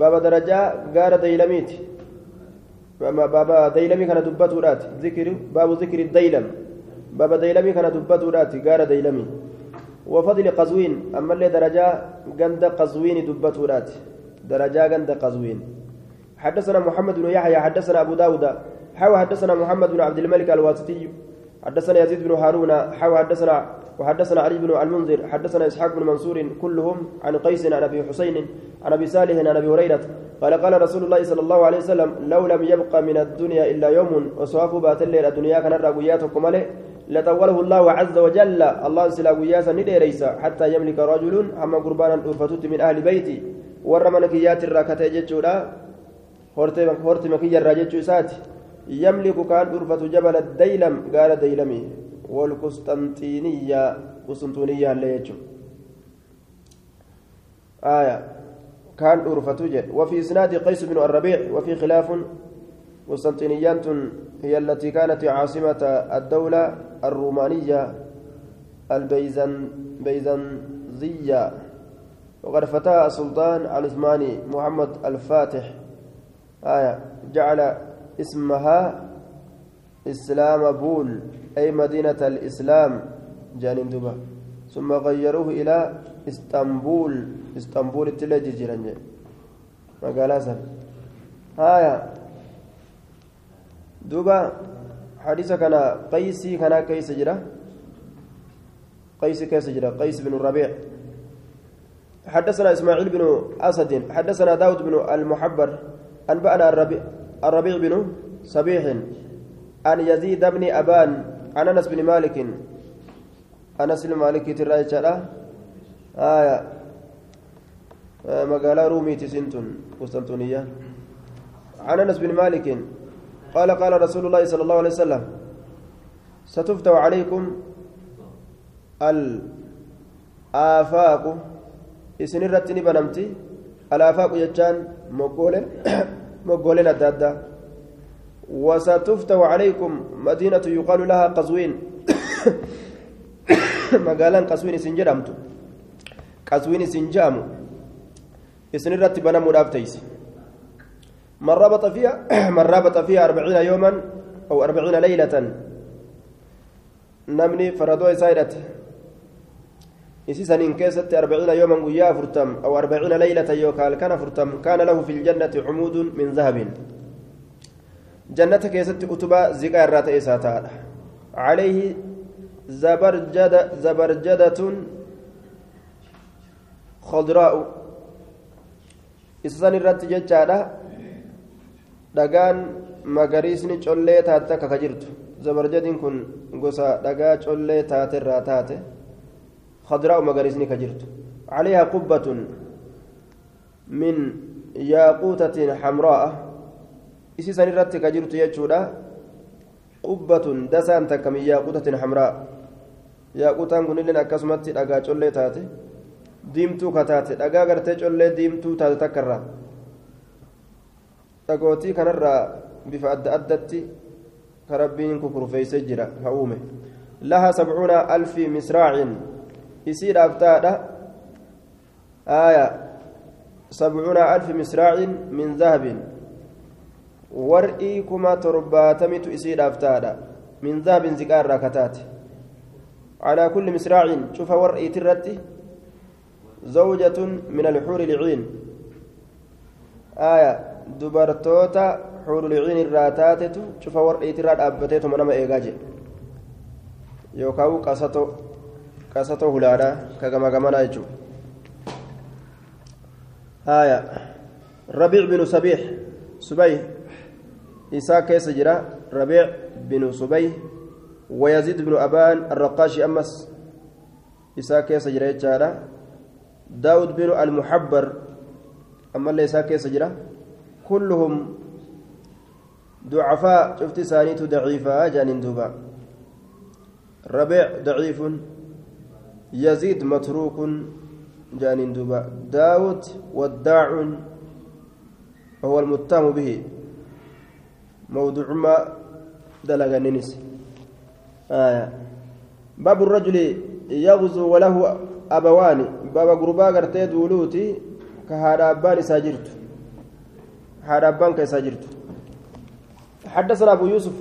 باب درجة غار ديلميت. باب ديلمي كان دبته ذكر باب ذكر الديلم. باب ديلمي كان دبته غار ديلمي. وفضل قزوين. أما اللي درجة جند قزوين دبته درجة جند قزوين. حدثنا محمد بن يحيى حدثنا أبو داود. حاو حدثنا محمد بن عبد الملك الواسطي. حدثنا يزيد بن هارون. حاو حدثنا وحدثنا علي بن المنذر حدثنا إسحاق بن منصور كلهم عن قيس عن أبي حسين عن أبي صالح عن أبي هريرة قال قال رسول الله صلى الله عليه وسلم لو لم يبقى من الدنيا إلا يوم وصواف بات الليل الدنيا كان رغياتكم عليه لطوله الله عز وجل الله سلا قياسا نديريسا حتى يملك رجل أما قربانا الفتوت من أهل بيتي ورمنا كيات الراكتة جتشولا هورتي مكيا الراجتشو ساتي يملك كان أرفة جبل الديلم قال ديلمي. والقسطنطينية قسطنطينية اللي آية. كان أرفة جد وفي إسناد قيس بن الربيع وفي خلاف قسطنطينية هي التي كانت عاصمة الدولة الرومانية البيزنطية وقد فتاها السلطان العثماني محمد الفاتح. آية. جعل اسمها إسلام بول. أي مدينة الإسلام جانين دوبا. ثم غيروه إلى إسطنبول. إسطنبول التلاجي جيران مقالا سن آية. دوبا حديث كان قيسي كان قيس جرا. قيس كيس جرا. قيس بن الربيع حدثنا إسماعيل بن أسد. حدثنا داود بن المحبر. أنبأنا الربيع الربيع بن صبيح عن يزيد بن أبان. عن أنس بن مالك. أنس بن مالك شرا آية آه مقالة رومي تسنتون قسطنطينية. عن أنس بن مالك قال قال رسول الله صلى الله عليه وسلم ستفتح عليكم الآفاق. إسن الرتني بنمتي. الآفاق يجان مقولة مقولين أدادا وستفتح عليكم مدينة يقال لها قزوين. (coughs) مقالا قزوين سنجرمت قزوين سنجام إسن الرتب بنمو رافتيس من ربط فيها (coughs) من ربط فيها أربعين يوما أو أربعين ليلة. نمني فردو سايرت. إسي سنين كيست أربعين يوما ويا فرتم أو أربعين ليلة يوكال. كان فرتم. كان له في الجنة عمود من ذهب. جنة كيست أتبا زكاة رات إساتا عليه زبرجدة زبرجدة خضراء. إسان الرت ججادة dhagaan magariisni collee taate akka ka jirtu zabarjadiin kun gosa dhagaa collee taate irraa taate خضراء مغارسني كجرت عليها قبة من ياقوتة حمراء. إسي سنرت كجرت يجودا قبة دسان تك من ياقوتة حمراء ياقوتان كن لنا كسمت دغا چولي تاتي ديمتو كتاتي دغا غرتي چولي ديمتو تاتي تكرا dhagootii kanarraa bifa adda addatti ka rabbiin kukurfeeyse jira ka uume laha sabcuuna alfi misraacin isiidhaaf taadha aya sabcuuna alfi misraacin min dahabin war'ii kuma torbaatamitu isiidhaaf taadha. Min dahabin ziqaa irraa kataate على كل مصراع شوف ورئي ترتي زوجة من الحور العين آية دبرتوتا حور العين الراتاتة شوف ورئي ترات أبتيتم أنا إيجاجي يوكاو قصتو قصته هلالا كما كما يجو آية ربيع بن سبيح سبيح إساء كيس جرا ربيع بن سبيح ويزيد بن أبان الرقاشي أمس. إساء كيس جرا يجارا داود بن المحبر أما اللي إساء كيس جرا. كلهم ضعفاء. شفت سانيت ضعيفا جانين دوبا. ربيع ضعيف. يزيد متروك جانين دوبا. داود وداع وهو المتهم به. موضوع ما دلغ ننس آية. باب الرجل يغزو وله أبوان. باب غربا غرتي دولوتي كهذا أبان ساجرت. هذا أبان كساجرت حدثنا أبو يوسف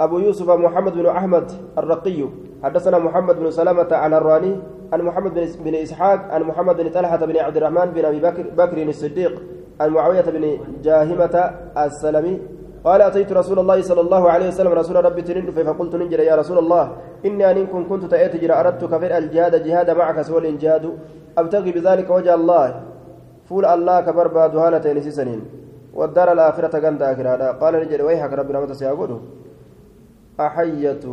أبو يوسف محمد بن أحمد الرقي. حدثنا محمد بن سلامة عن الراني عن محمد بن إسحاق عن محمد بن طلحة بن عبد الرحمن بن أبي بكر, بكر الصديق عن معاوية بن جاهمة السلمي قال أتيت رسول الله صلى الله عليه وسلم رسول ربي تنين فقلت ننجر يا رسول الله إني أنكم كنت تأتي جرى أردت كفر الجهاد جهاد معك سوى الإنجاد. أبتغي بذلك وجه الله. فول الله كبر هالتين سنين والدار الآخرة كانت آخرة. قال نجر ويحك ربي رحمة سيقوله أحية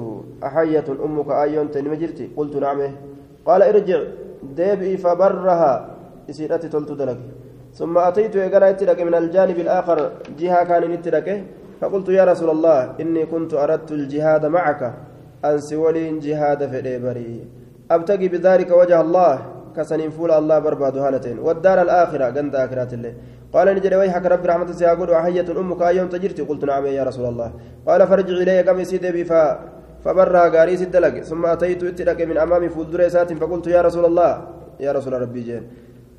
أحية أمك آيون تنمجرتي قلت نعم. قال ارجع ديبئي فبرها. إسيرتي تلت دلك. ثم أتيت إقرأت لك من الجانب الآخر جهة كان نتلك فقلت يا رسول الله إني كنت أردت الجهاد معك. أنسي ولين جهاد في الإبري أبتغي بذلك وجه الله كسنين فول الله برباد هالتين. والدار الآخرة قند آخرات الله قال نجري ويحك رب رحمة سيقول وحية أمك أيوم تجرتي قلت نعم يا رسول الله. قال فرجع إلي كم يسيد بي فبرها قاري سدلك ثم أتيت اتلك من أمامي فولدر سات فقلت يا رسول الله يا رسول ربي جين.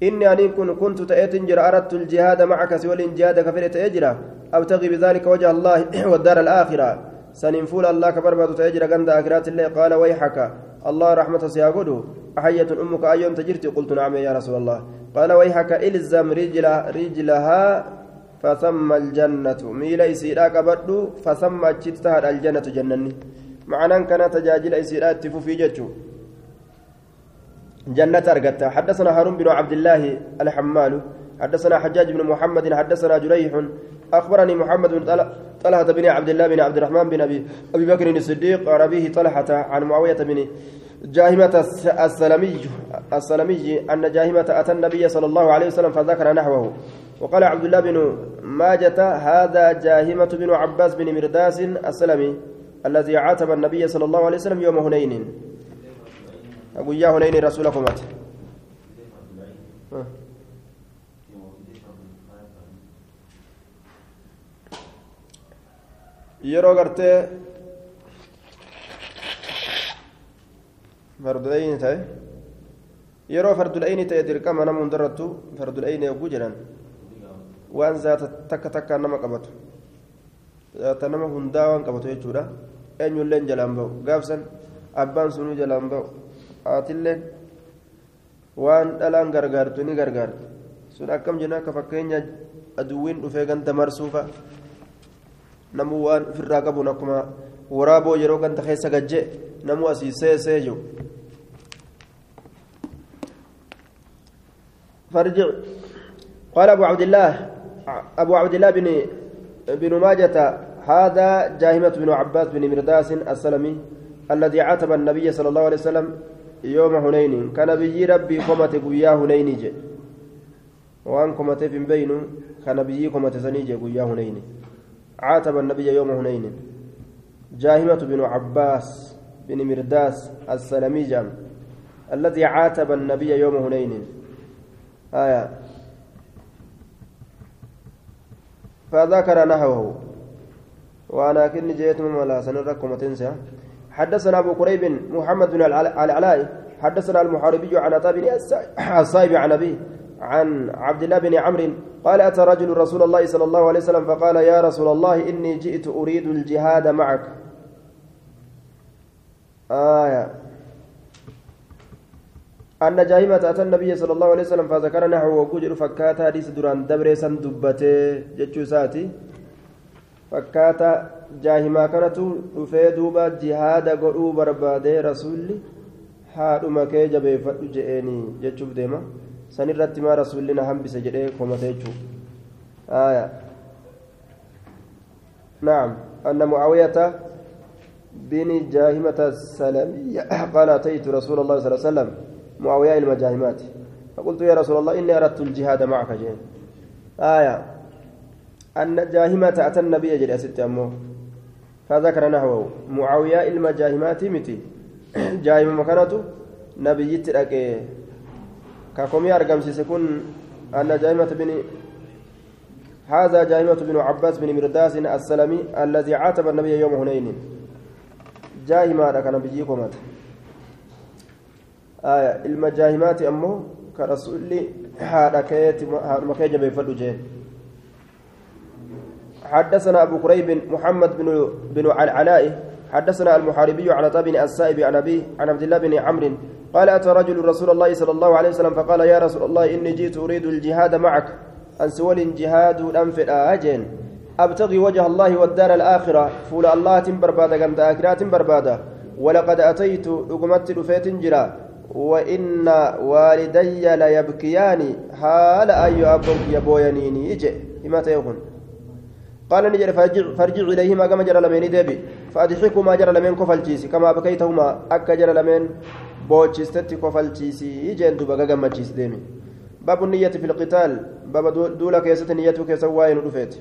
إني أن كن كنت تأتنجر أردت الجهاد معك سوى الإنجاد كفرت أجرا أبتغي بذلك وجه الله (clears throat) والدار الآخرة. سننفول الله كبربة تأجر عند آخرات الله قال ويحك. الله رحمة سيقول أحية أمك أيوم تجرتي. قلت نعم يا رسول الله. قال ويحك. إلزم رجل رجلها فثم الجنة. ميل إسيرا كبدو فثم أجتها الجنة جنني. معنى كان تجاجل إسيرا تفوفي جتشو. جنة أرقت. حدثنا هارون بن عبد الله الحمال. حدثنا حجاج بن محمد. حدثنا جريح. أخبرني محمد بن طلحة بن عبد الله بن عبد الرحمن بن أبي, أبي بكر الصديق عن أبيه طلحة عن معاوية بن جاهمة السلمي السلمي أن جاهمة أتى النبي صلى الله عليه وسلم فذكر نحوه. وقال عبد الله بن ماجة هذا جاهمة بن عباس بن مرداس السلمي الذي عاتب النبي صلى الله عليه وسلم يوم هنين. أقول يا هنين رسولكم أت yeroo gartee farduleyni ta'e yeroo farduleyni ta'e dirqama nama hundarrattu farduleyni yogguu jedhan waan zaata takka takkaan nama qabatu zaata nama hundaa waan qabatu jechuudha eenyulleen jalaan ba'u gaafsan abbaan sunuu jalaan ba'u haatilleen waan dhalaan gargaartu ni gargaartu sun akkam jenna akka fakkeenya aduwwiin dhufee ganta marsuufa namuu waan ofirraa qabuun akkuma waraaboo yeroo ganta keessa gajje namuu asii seesee jiru فارجع قال أبو عبد الله أبو عبد الله بن بن ماجة هذا جاهمة بن عباس بن مرداس السلمي الذي عاتب النبي صلى الله عليه وسلم يوم هنين. كان بيجي ربي قمت قويا هنين جي. وان قمت في بين كان بيجي قمت سنيجي قويا هنين. عاتب النبي يوم هنين. جاهمة بن عباس بن مرداس السلمي جام الذي عاتب النبي يوم هنين. آية. فذكر نحوه. وأنا كني جيت من ولا سنركم تنسى حدثنا أبو كريب محمد بن العلاء حدثنا المحاربي عن عطاء بن الصائب عن أبيه عن عبد الله بن عمرو قال أتى رجل رسول الله صلى الله عليه وسلم فقال يا رسول الله إني جئت أريد الجهاد معك. آية. أن جاهمة أتى النبي صلى الله عليه وسلم فذكر نحو وجر فكاتا حديث دران دبريسا دبته جتشو ساتي. فكاتا جاهما كانت barbaadee rasuulli haadhuma kee jabeeffadhu je'eeni jechuuf deema san irratti maa rasuulli na hambise jedhee komate jechuu aya نعم. أن معاوية بن جاهمة السلمية قال أتيت رسول الله صلى الله عليه وسلم. معاوية المجاهمات. فقلت يا رسول الله إني أردت الجهاد معك جين آية. أن جاهمة أتى النبي جل أسد أمه فذكر نحوه. معاوية المجاهمات متي. جاهمة مكانته. نبي يترك كقومي أرقم سيكون أن جاهمة بن هذا جاهمة بن عباس بن مرداس السلمي الذي عاتب النبي يوم هنين. جاهمة كان بيجيكم آية. المجاهمات أمه. كرسول هذا كيت. هذا مكيج بيفدو جين حدثنا أبو كريب محمد بن بن العلاء حدثنا المحاربي عن طاب السائب عن أبيه عن عبد الله بن عمرو قال أتى رجل رسول الله صلى الله عليه وسلم فقال يا رسول الله إني جئت أريد الجهاد معك. أن سول جهاد أنفر آجين أبتغي وجه الله والدار الآخرة. فول الله بربادة قمت آخرات بربادة ولقد أتيت رقمت رفيت جرا. وإن والدي ليبكيان. حال أي أبو يبوينيني إجي متى يكون قال نجر فارجع, فارجع إليهما كما جرى لمن ديبي فأضحكما جرى لمن كفلتيسي كما بكيتهما أكا جرى لمن بوتشستي كفلتيسي إجي أنتو بقى قمتشيس ديمي. باب النية في القتال. باب دولة كيسة نيته كيسواين رفيت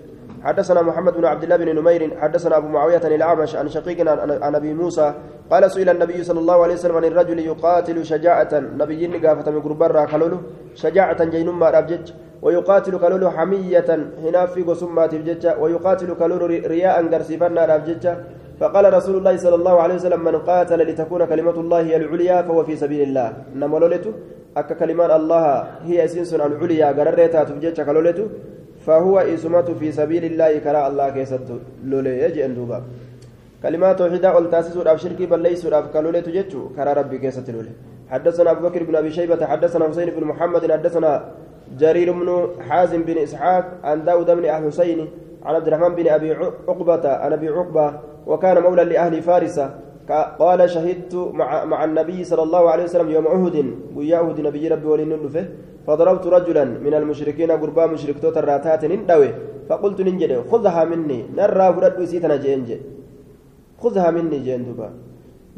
حدثنا محمد بن عبد الله بن نمير. حدثنا أبو معاوية الأعمش عن شقيق عن أبي موسى. قال سئل النبي صلى الله عليه وسلم عن الرجل يقاتل شجاعة. نبي نقافة من كلولو شجاعة جينما رابجج. ويقاتل كلولو حمية هنا في قسمات الججة ويقاتل كلولو رياء قرسفنا رابجج فقال رسول الله صلى الله عليه وسلم من قاتل لتكون كلمة الله هي العليا فهو في سبيل الله. نما لولتو أكا كلمات الله هي سنسن العليا قررتها تبجج كلولتو فهو إسمة في سبيل الله كرا الله كيست لولي يجي أندوبا كلمات توحيدا قل تاسس أب شركي بل ليس أب كلولي تجتشو كرا ربي كيست لولي. حدثنا أبو بكر بن أبي شيبة حدثنا حسين بن محمد حدثنا جرير بن حازم بن إسحاق عن داود بن حسين عن عبد الرحمن بن أبي عقبة عن أبي عقبة وكان مولى لأهل فارس قال شهدت مع, مع النبي صلى الله عليه وسلم يوم عهد ويا عهد نبي ربي ولين فضربت رجلا من المشركين قربا مشرك توت الراتات ندوي فقلت ننجد خذها مني نرى فرد سيتنا جينج. خذها مني جندوبا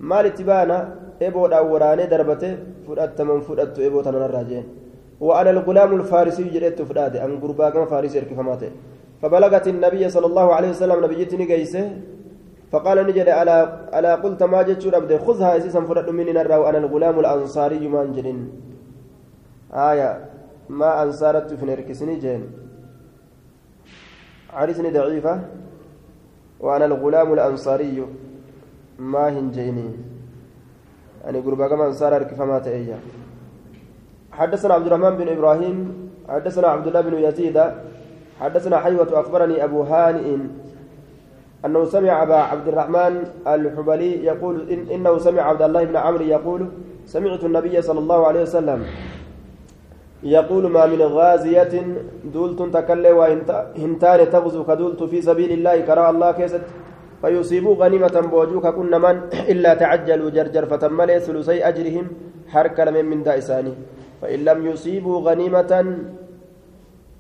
مال اتبانا إبو داوراني دربته فردت من فردت إبو تنرى جين. وأنا الغلام الفارسي جريت فراد أن قربا كما فارسي اركفماته فبلغت النبي صلى الله عليه وسلم نبيتني قيسه فقال نجد ألا ألا قلت ما جت شرب خذها أساسا فرد مني نرى وأنا الغلام الأنصاري ما انجلين آية ما أنصارت في نركسني جين. عرسني ضعيفة وأنا الغلام الأنصاري ما هنجيني يعني قربا كما أنصار فما تأيّا حدثنا عبد الرحمن بن إبراهيم حدثنا عبد الله بن يزيد حدثنا حيوة أخبرني أبو هانئ أنه سمع أبا عبد الرحمن الحبلي يقول إن إنه سمع عبد الله بن عمرو يقول سمعت النبي صلى الله عليه وسلم يقول ما من غازية دولت تكلي وهنتان تغزو كدولت في سبيل الله كرى الله كيست فيصيبوا غنيمة بوجوك كن من إلا تعجلوا جرجر فتملي ثلثي أجرهم حركة من من دائساني فإن لم يصيبوا غنيمة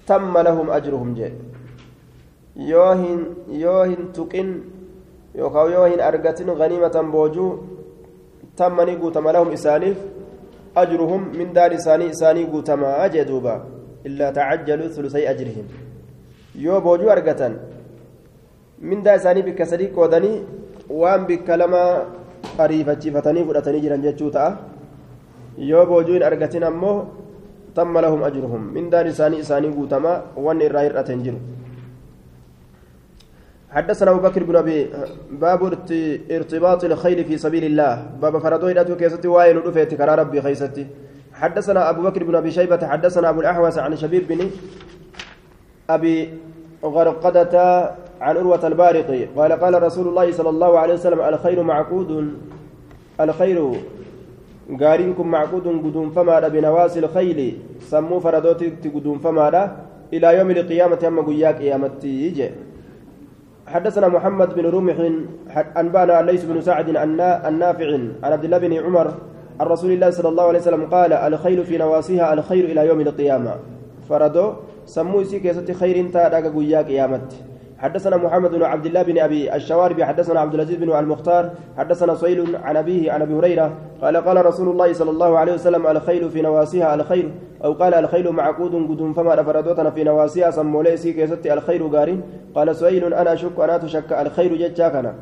تم لهم أجرهم جاء. يوهن يوهن تقن يوكاو يوهن أرقتن غنيمة بوجو تمني قوتم لهم إسانيف أجرهم من دار إساني إساني قوتما أجدوبا إلا تعجلوا ثلثي أجرهم. يو بوجو أرقتن من دار إساني بكسري قودني وان بكلمة ariifachiifatanii fudhatanii jiran jechuu ta'a yoo boojuu hin argatin ammoo tamma lahum ajruhum. Mindaan isaanii isaanii guutamaa wanni irraa hir'aten jiru. حدثنا ابو بكر بن ابي باب ارتباط الخيل في سبيل الله باب فردو يداتو كيستي واين دفيت كرا ربي خيستي حدثنا ابو بكر بن ابي شيبه حدثنا ابو الاحوص عن شبيب بن ابي غرقدة عن عروة البارقي قال قال رسول الله صلى الله عليه وسلم الخير معقود الخير معقود قدوم فما بنواصي الخيل سموا فردوتي قدوم فما إلى يوم القيامة أما قياك قيامتي يجي حدثنا محمد بن رمح أنبانا ليس بن سعد النافع عن عبد الله بن عمر عن رسول الله صلى الله عليه وسلم قال الخيل في نواصيها الخير إلى يوم القيامة فردو سموا سيكيسة خير تادا قويا قيامت حدثنا محمد بن عبد الله بن أبي الشواربي حدثنا عبد العزيز بن المختار حدثنا صيل عن أبيه عن أبي هريرة قال قال رسول الله صلى الله عليه وسلم الخيل في نواسيها الخير أو قال الخيل معقود قدوم فما رفردوتنا في نواسيها سموليسي كيست الخير غارين. قال صيل أنا أشك أنا تشك الخير جتشاكنا.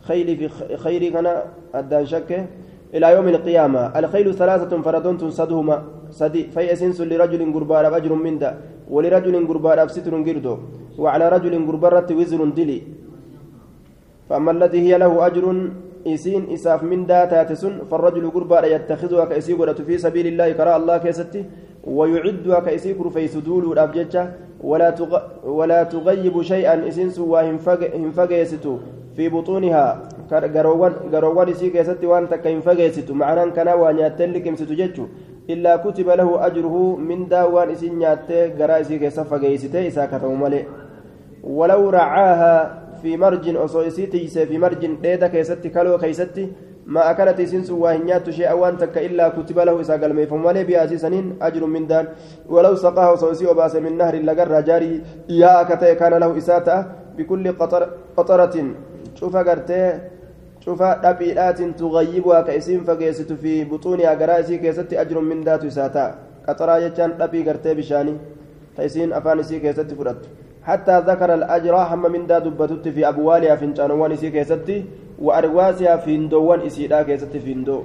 خيلي في خيري كان أدان شك. إلى يوم القيامة. الخيل ثلاثة فردون صدهما. صدي فيسنس لرجل قربان أجر من دا ولرجل قربان ستر قردو وعلى رجل قربرة وزر دلي. فأما الذي هي له أجر إسين إساف من داتات سن فالرجل قربان يتخذها كإسي في سبيل الله كراء الله كيستي ويعدها كإسي كرفيس دول الأبججة ولا تغ... ولا تغيب شيئا إسين سوى هنفقيستو في بطونها. Garoowwan isii keessatti waan takka hin fageessitu macnaan kanaa waa nyaattee liqimsitu jechuun illaa kutiba lahu ajruhu mindaa waan isin nyaattee garaa isii keessa fageessite isaa katamu malee ولو رعاها في مرج أصو في مرج ديدا كيستي كالو كيستي ما أكلت سنس واهنيات شيئا وان تك إلا كتب له إسا قلمي فمالي بأسي سنين أجر من دان ولو سقاه صوصي وباس من نهر لقر جاري يا أكتي كان له إساتا بكل قطر قطرة شوف قرتي شوف دبيئات تغيبها كيسين فقيست في بطونها قرائسي كيستي أجر من دات إساتا قطرة يجان دبي قرتي بشاني تيسين أفانسي كيستي فرد حتى ذكر الأجر هم من دا دبتت في أبوالها في انشانوان إسي كيستي وأرواسها في اندوان إسيدا كيستي في اندو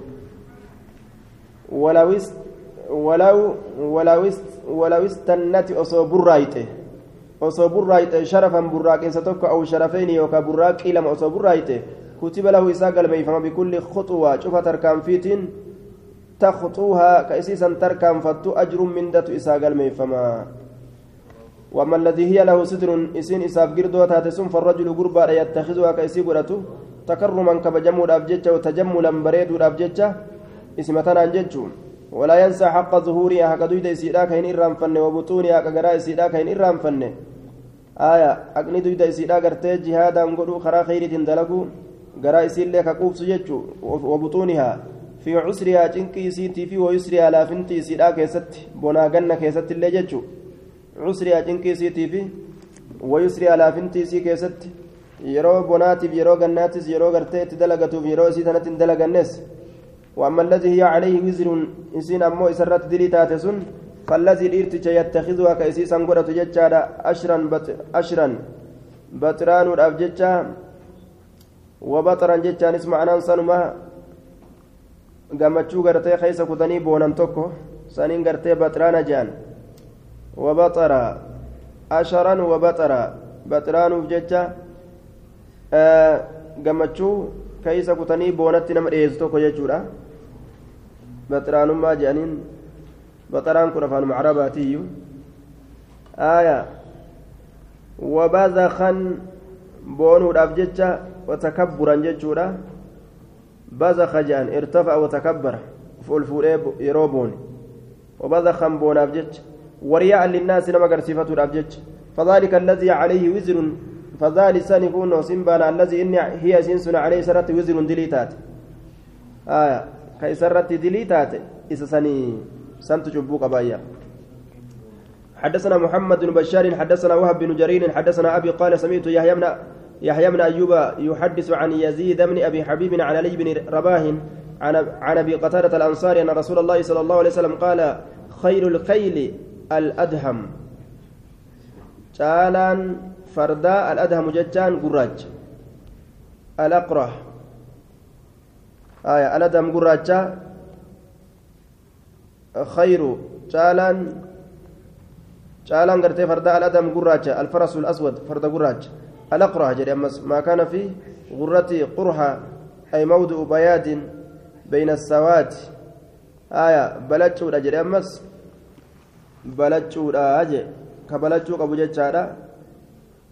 ولو است ولو ولو است ولو استنت أصو برايته برايته شرفا براك ستوك أو شرفين يوكا براك إلى أصو برايته كتب له إساق الميفم بكل خطوة شوف تركان فيتين تخطوها كأسيسا تركان فتو أجر من دت إساق الميفما وأما الذي هي له ستر إسين إساف قردو تاتسون فالرجل قربا يتخذها كأسي قرأته تكرما كبجمو الأبججة وتجملا بريد الأبججة اسمتنا ججو ولا ينسى حق ظهورها حق دويد إسيدا كين إرام فن وبطونها كقراء إسيدا كين إرام فن آية أقني دويد إسيدا قرتي جهادا قلو خرا خير دلقو قراء إسيلا كقوفس ججو وبطونها. في عسرها جنكي سيتي في ويسرها لا فنتي إسيدا كيست بنا قنا كيست اللي ججو cusriyaa cinqiisiitii fi wayusriyaa laafintiisii keessatti yeroo bonaatiif yeroo gannaattis yeroo gartee itti dalagatuuf yeroo isii tanatti hin dalagannes وأما الذي هي عليه وزر إسين أمو إسرت دلي تاتسون فالذي الإرتج يتخذها كإسيسا قرأت ججارا أشرا أشرا بطران الأبججة وبطرا ججان اسمع نانسانما gammachuu gartee keessa kutanii boonan tokko saniin gartee baxraana jean وبطر أشرا وبطر بطران وججة gammachuu keeysa kutanii boonatti nama dhiyeessu tokko jechuudha baxiraanummaa jedhaniin baxaraan kun afaanuma carabaatiyyu aaya وبذخا بونو الأبجتة وتكبرا جتشورا بذخ جان ارتفع وتكبر فول فول يروبون وبذخا بون أبجتش ورياء للناس نما قرسيفة الأبجتش فذلك الذي عليه وزر فذلك سنكون سنبان الذي إني هي سنسن عليه سرت وزر دليتات آية كيسرت دليتات إذا سني سنت جبوك بايا حدثنا محمد بن بشار حدثنا وهب بن جرير حدثنا أبي قال سمعت يحيى بن يحيى بن أيوب يحدث عن يزيد بن أبي حبيب عن علي بن رباه عن عن أبي قتادة الأنصاري أن رسول الله صلى الله عليه وسلم قال خير الخيل الأدهم. caalaan fardaa al-adhamu jechaan gurraacha al-aqrah aya al-adham gurraacha khayru caalaan caalaan gartee fardaa al-adham gurraacha al-farasu al-aswad farda gurraacha al-aqrah jedhe ammas maa kaana fi gurrati qurha ay mawdi'u bayaadin bayna asawaati aya balachuudha jedhe ammas balachuudha jedhe ka balachuu qabu jechaadha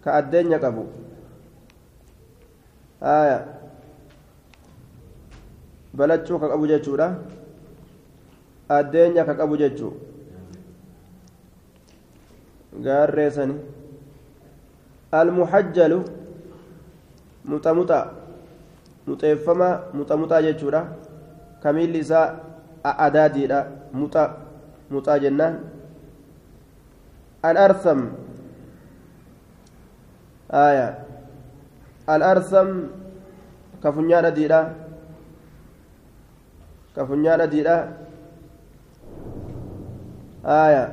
ka addeenya qabu aya balachuu ka qabu jechuudha addeenya ka qabu jechuu gaarreesani almuhajjalu muxamuxa muxeeffama muxamuxaa jechuudha kamiilli isaa adaadiidha muxa muxaa jennaan الأرثم آية الأرثم كفنيان ديرا كفنيان ديرا آية.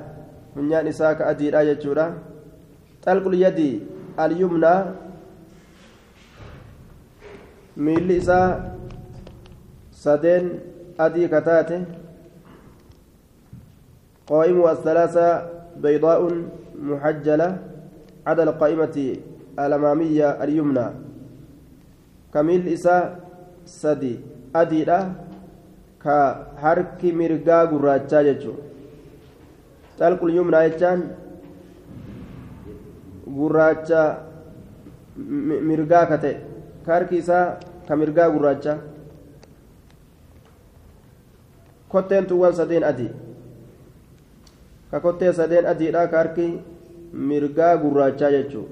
فنيان إساك أديرا يجورا. طلق اليد اليمنى. miilli isaa sadeen adii kataate qaa'imu الثلاثة بيضاء محجلة. عدا القائمة الأمامية اليمنى. كميل إساء سدي أديرة كحرك مرقا قراجة جتشو تلق اليمنى يجان قراجة مرقا كتئ كارك إساء كمرقا قراجة كتين توان سدين أدي kakottee sadeen adiidha ka harki mirgaa gurraachaa jechuu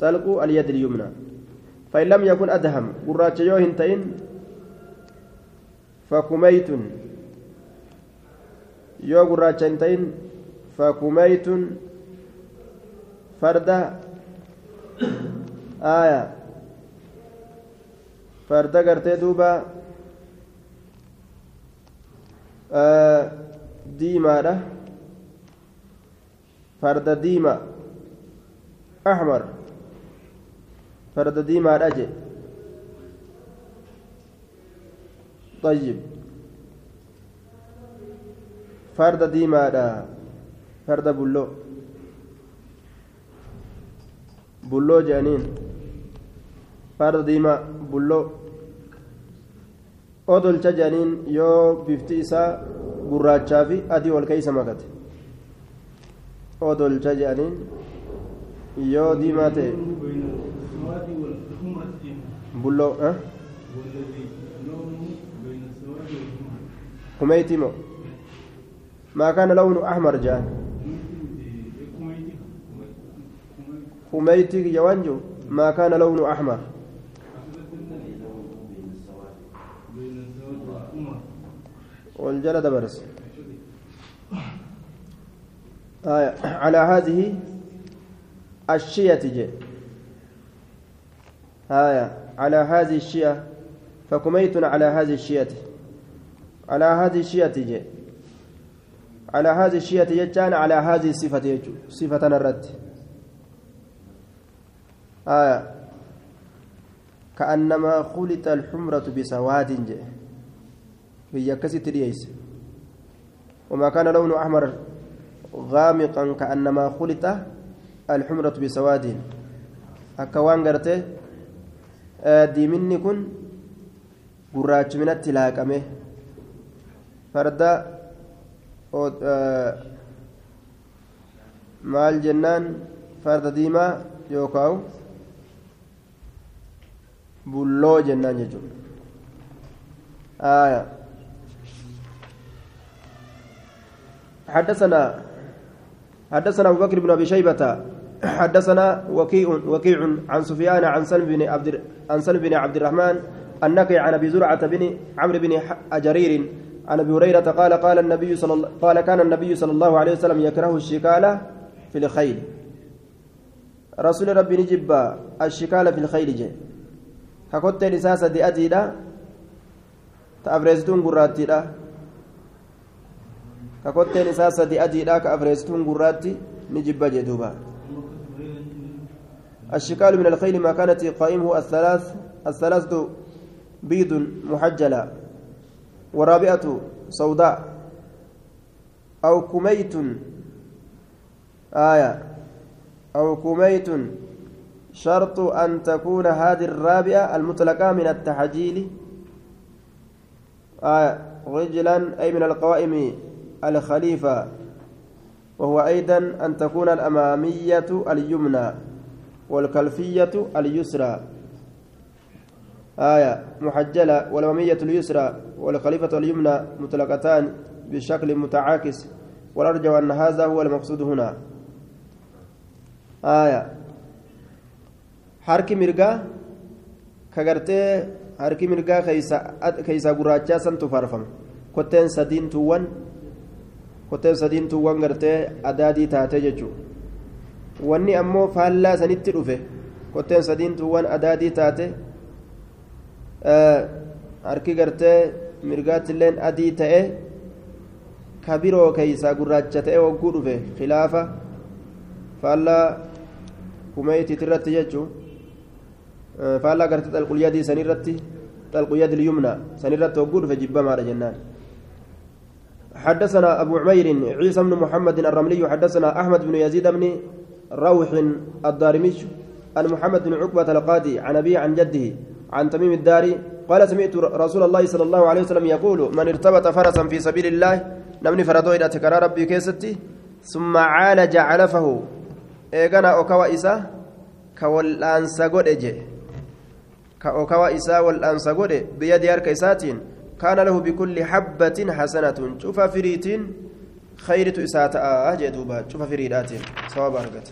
xalqu alyad ilyumna فإن لم يكن أدهم قراتش يوهن تئن فكميت. يو قراتش تئن فكميت. فرد آية. فرد قرتي دوبا. آه ديما ده فرد ديما. أحمر. فرد ديما رجع طيب فرد ديما دا فرد بلو بلو جانين فرد ديما بلو odolcha jedhaniin yoo bifti isaa gurraachaa fi adii wal keeysa makate odolcha jedhaniin yoo diimaa ta'e bulloo kaana lawnu ahmar jedhan kumeeyti kiyya waan jiru maa kaana lawnu ahmar والجلد برس آية على هذه الشية جي آية على هذه الشية فكميت على هذه الشية على هذه الشية جي. على هذه الشية يجان على هذه الصفة يجو صفة الرد آية. كأنما خلط الحمرة بسواد جي. هي كست ليس وما كان لون أحمر غامقا كأنما خلط الحمرة بسواد. أكوان قرته ديمني كن. قراج من التلاكمه فردا maal jennaan فرد ديما يوكاو بلو جنان يجو آية حدثنا حدثنا أبو بكر بن أبي شيبة حدثنا وكيع وكيع عن سفيان عن سلم بن عبد عن سلم بن عبد الرحمن النقي عن ابي زرعه بن عمرو بن جرير عن أبي هريرة قال قال النبي صلى قال كان النبي صلى الله عليه وسلم يكره الشكاله في الخيل. رسول ربي نجب الشكاله في الخيل جي. ككوت رساسه دي اديدا تافريزتون غراتيدا ككوت رساسه دي اديدا كافريزتون غراتي نجب جدوبا الشكال من الخيل ما كانت قائمه الثلاث الثلاثة بيض محجلة. ورابعة سوداء أو كميت آية أو كميت شرط أن تكون هذه الرابعة المطلقة من التحجيل آية رجلا أي من القوائم الخليفة وهو أيضا أن تكون الأمامية اليمنى والكلفية اليسرى آية محجلة والأمامية اليسرى. والخليفة اليمنى مطلقتان بشكل متعاكس والأرجو أن هذا هو المقصود هنا. آية. حركي مرقا كغرتي حركي مرقا كيسا كيسا غراچا سنتو فارفم. كوتين سدين توان كوتين سدين توان غرتي أدادي تاتي ججو wanni ammoo faallaa sanitti dhufe kotteen sadiintu waan adaadii taate harki gartee mirgaattilleen adii ta'e ka biroo keeysaa gurraacha ta'e hogguu dhufe khilaafa faallaa kumeeytiit irratti jechuu faallaa gartee xalqulyadii sanirratti xalqulyadi lyumna sanirratti hogguu dhufe jibbamaadha jennaan حدثنا أبو عمير عيسى بن محمد الرملي حدثنا أحمد بن يزيد بن روح الدارمي عن محمد بن عقبة القاضي عن أبي عن جده عن تميم الداري قال سمعت رسول الله صلى الله عليه وسلم يقول من ارتبط فرسا في سبيل الله نمني فردو إلى تكرار ربي كيستي ثم عالج علفه. إيغانا أوكوا إسا كوالأنسا قد إجي. كأوكوا إسا والأنسا قد بيد يارك إساتين. كان له بكل حبة حسنة. شوف فريتين خيرت إساءة أجدوبا شوف فريدات صواب أرقت.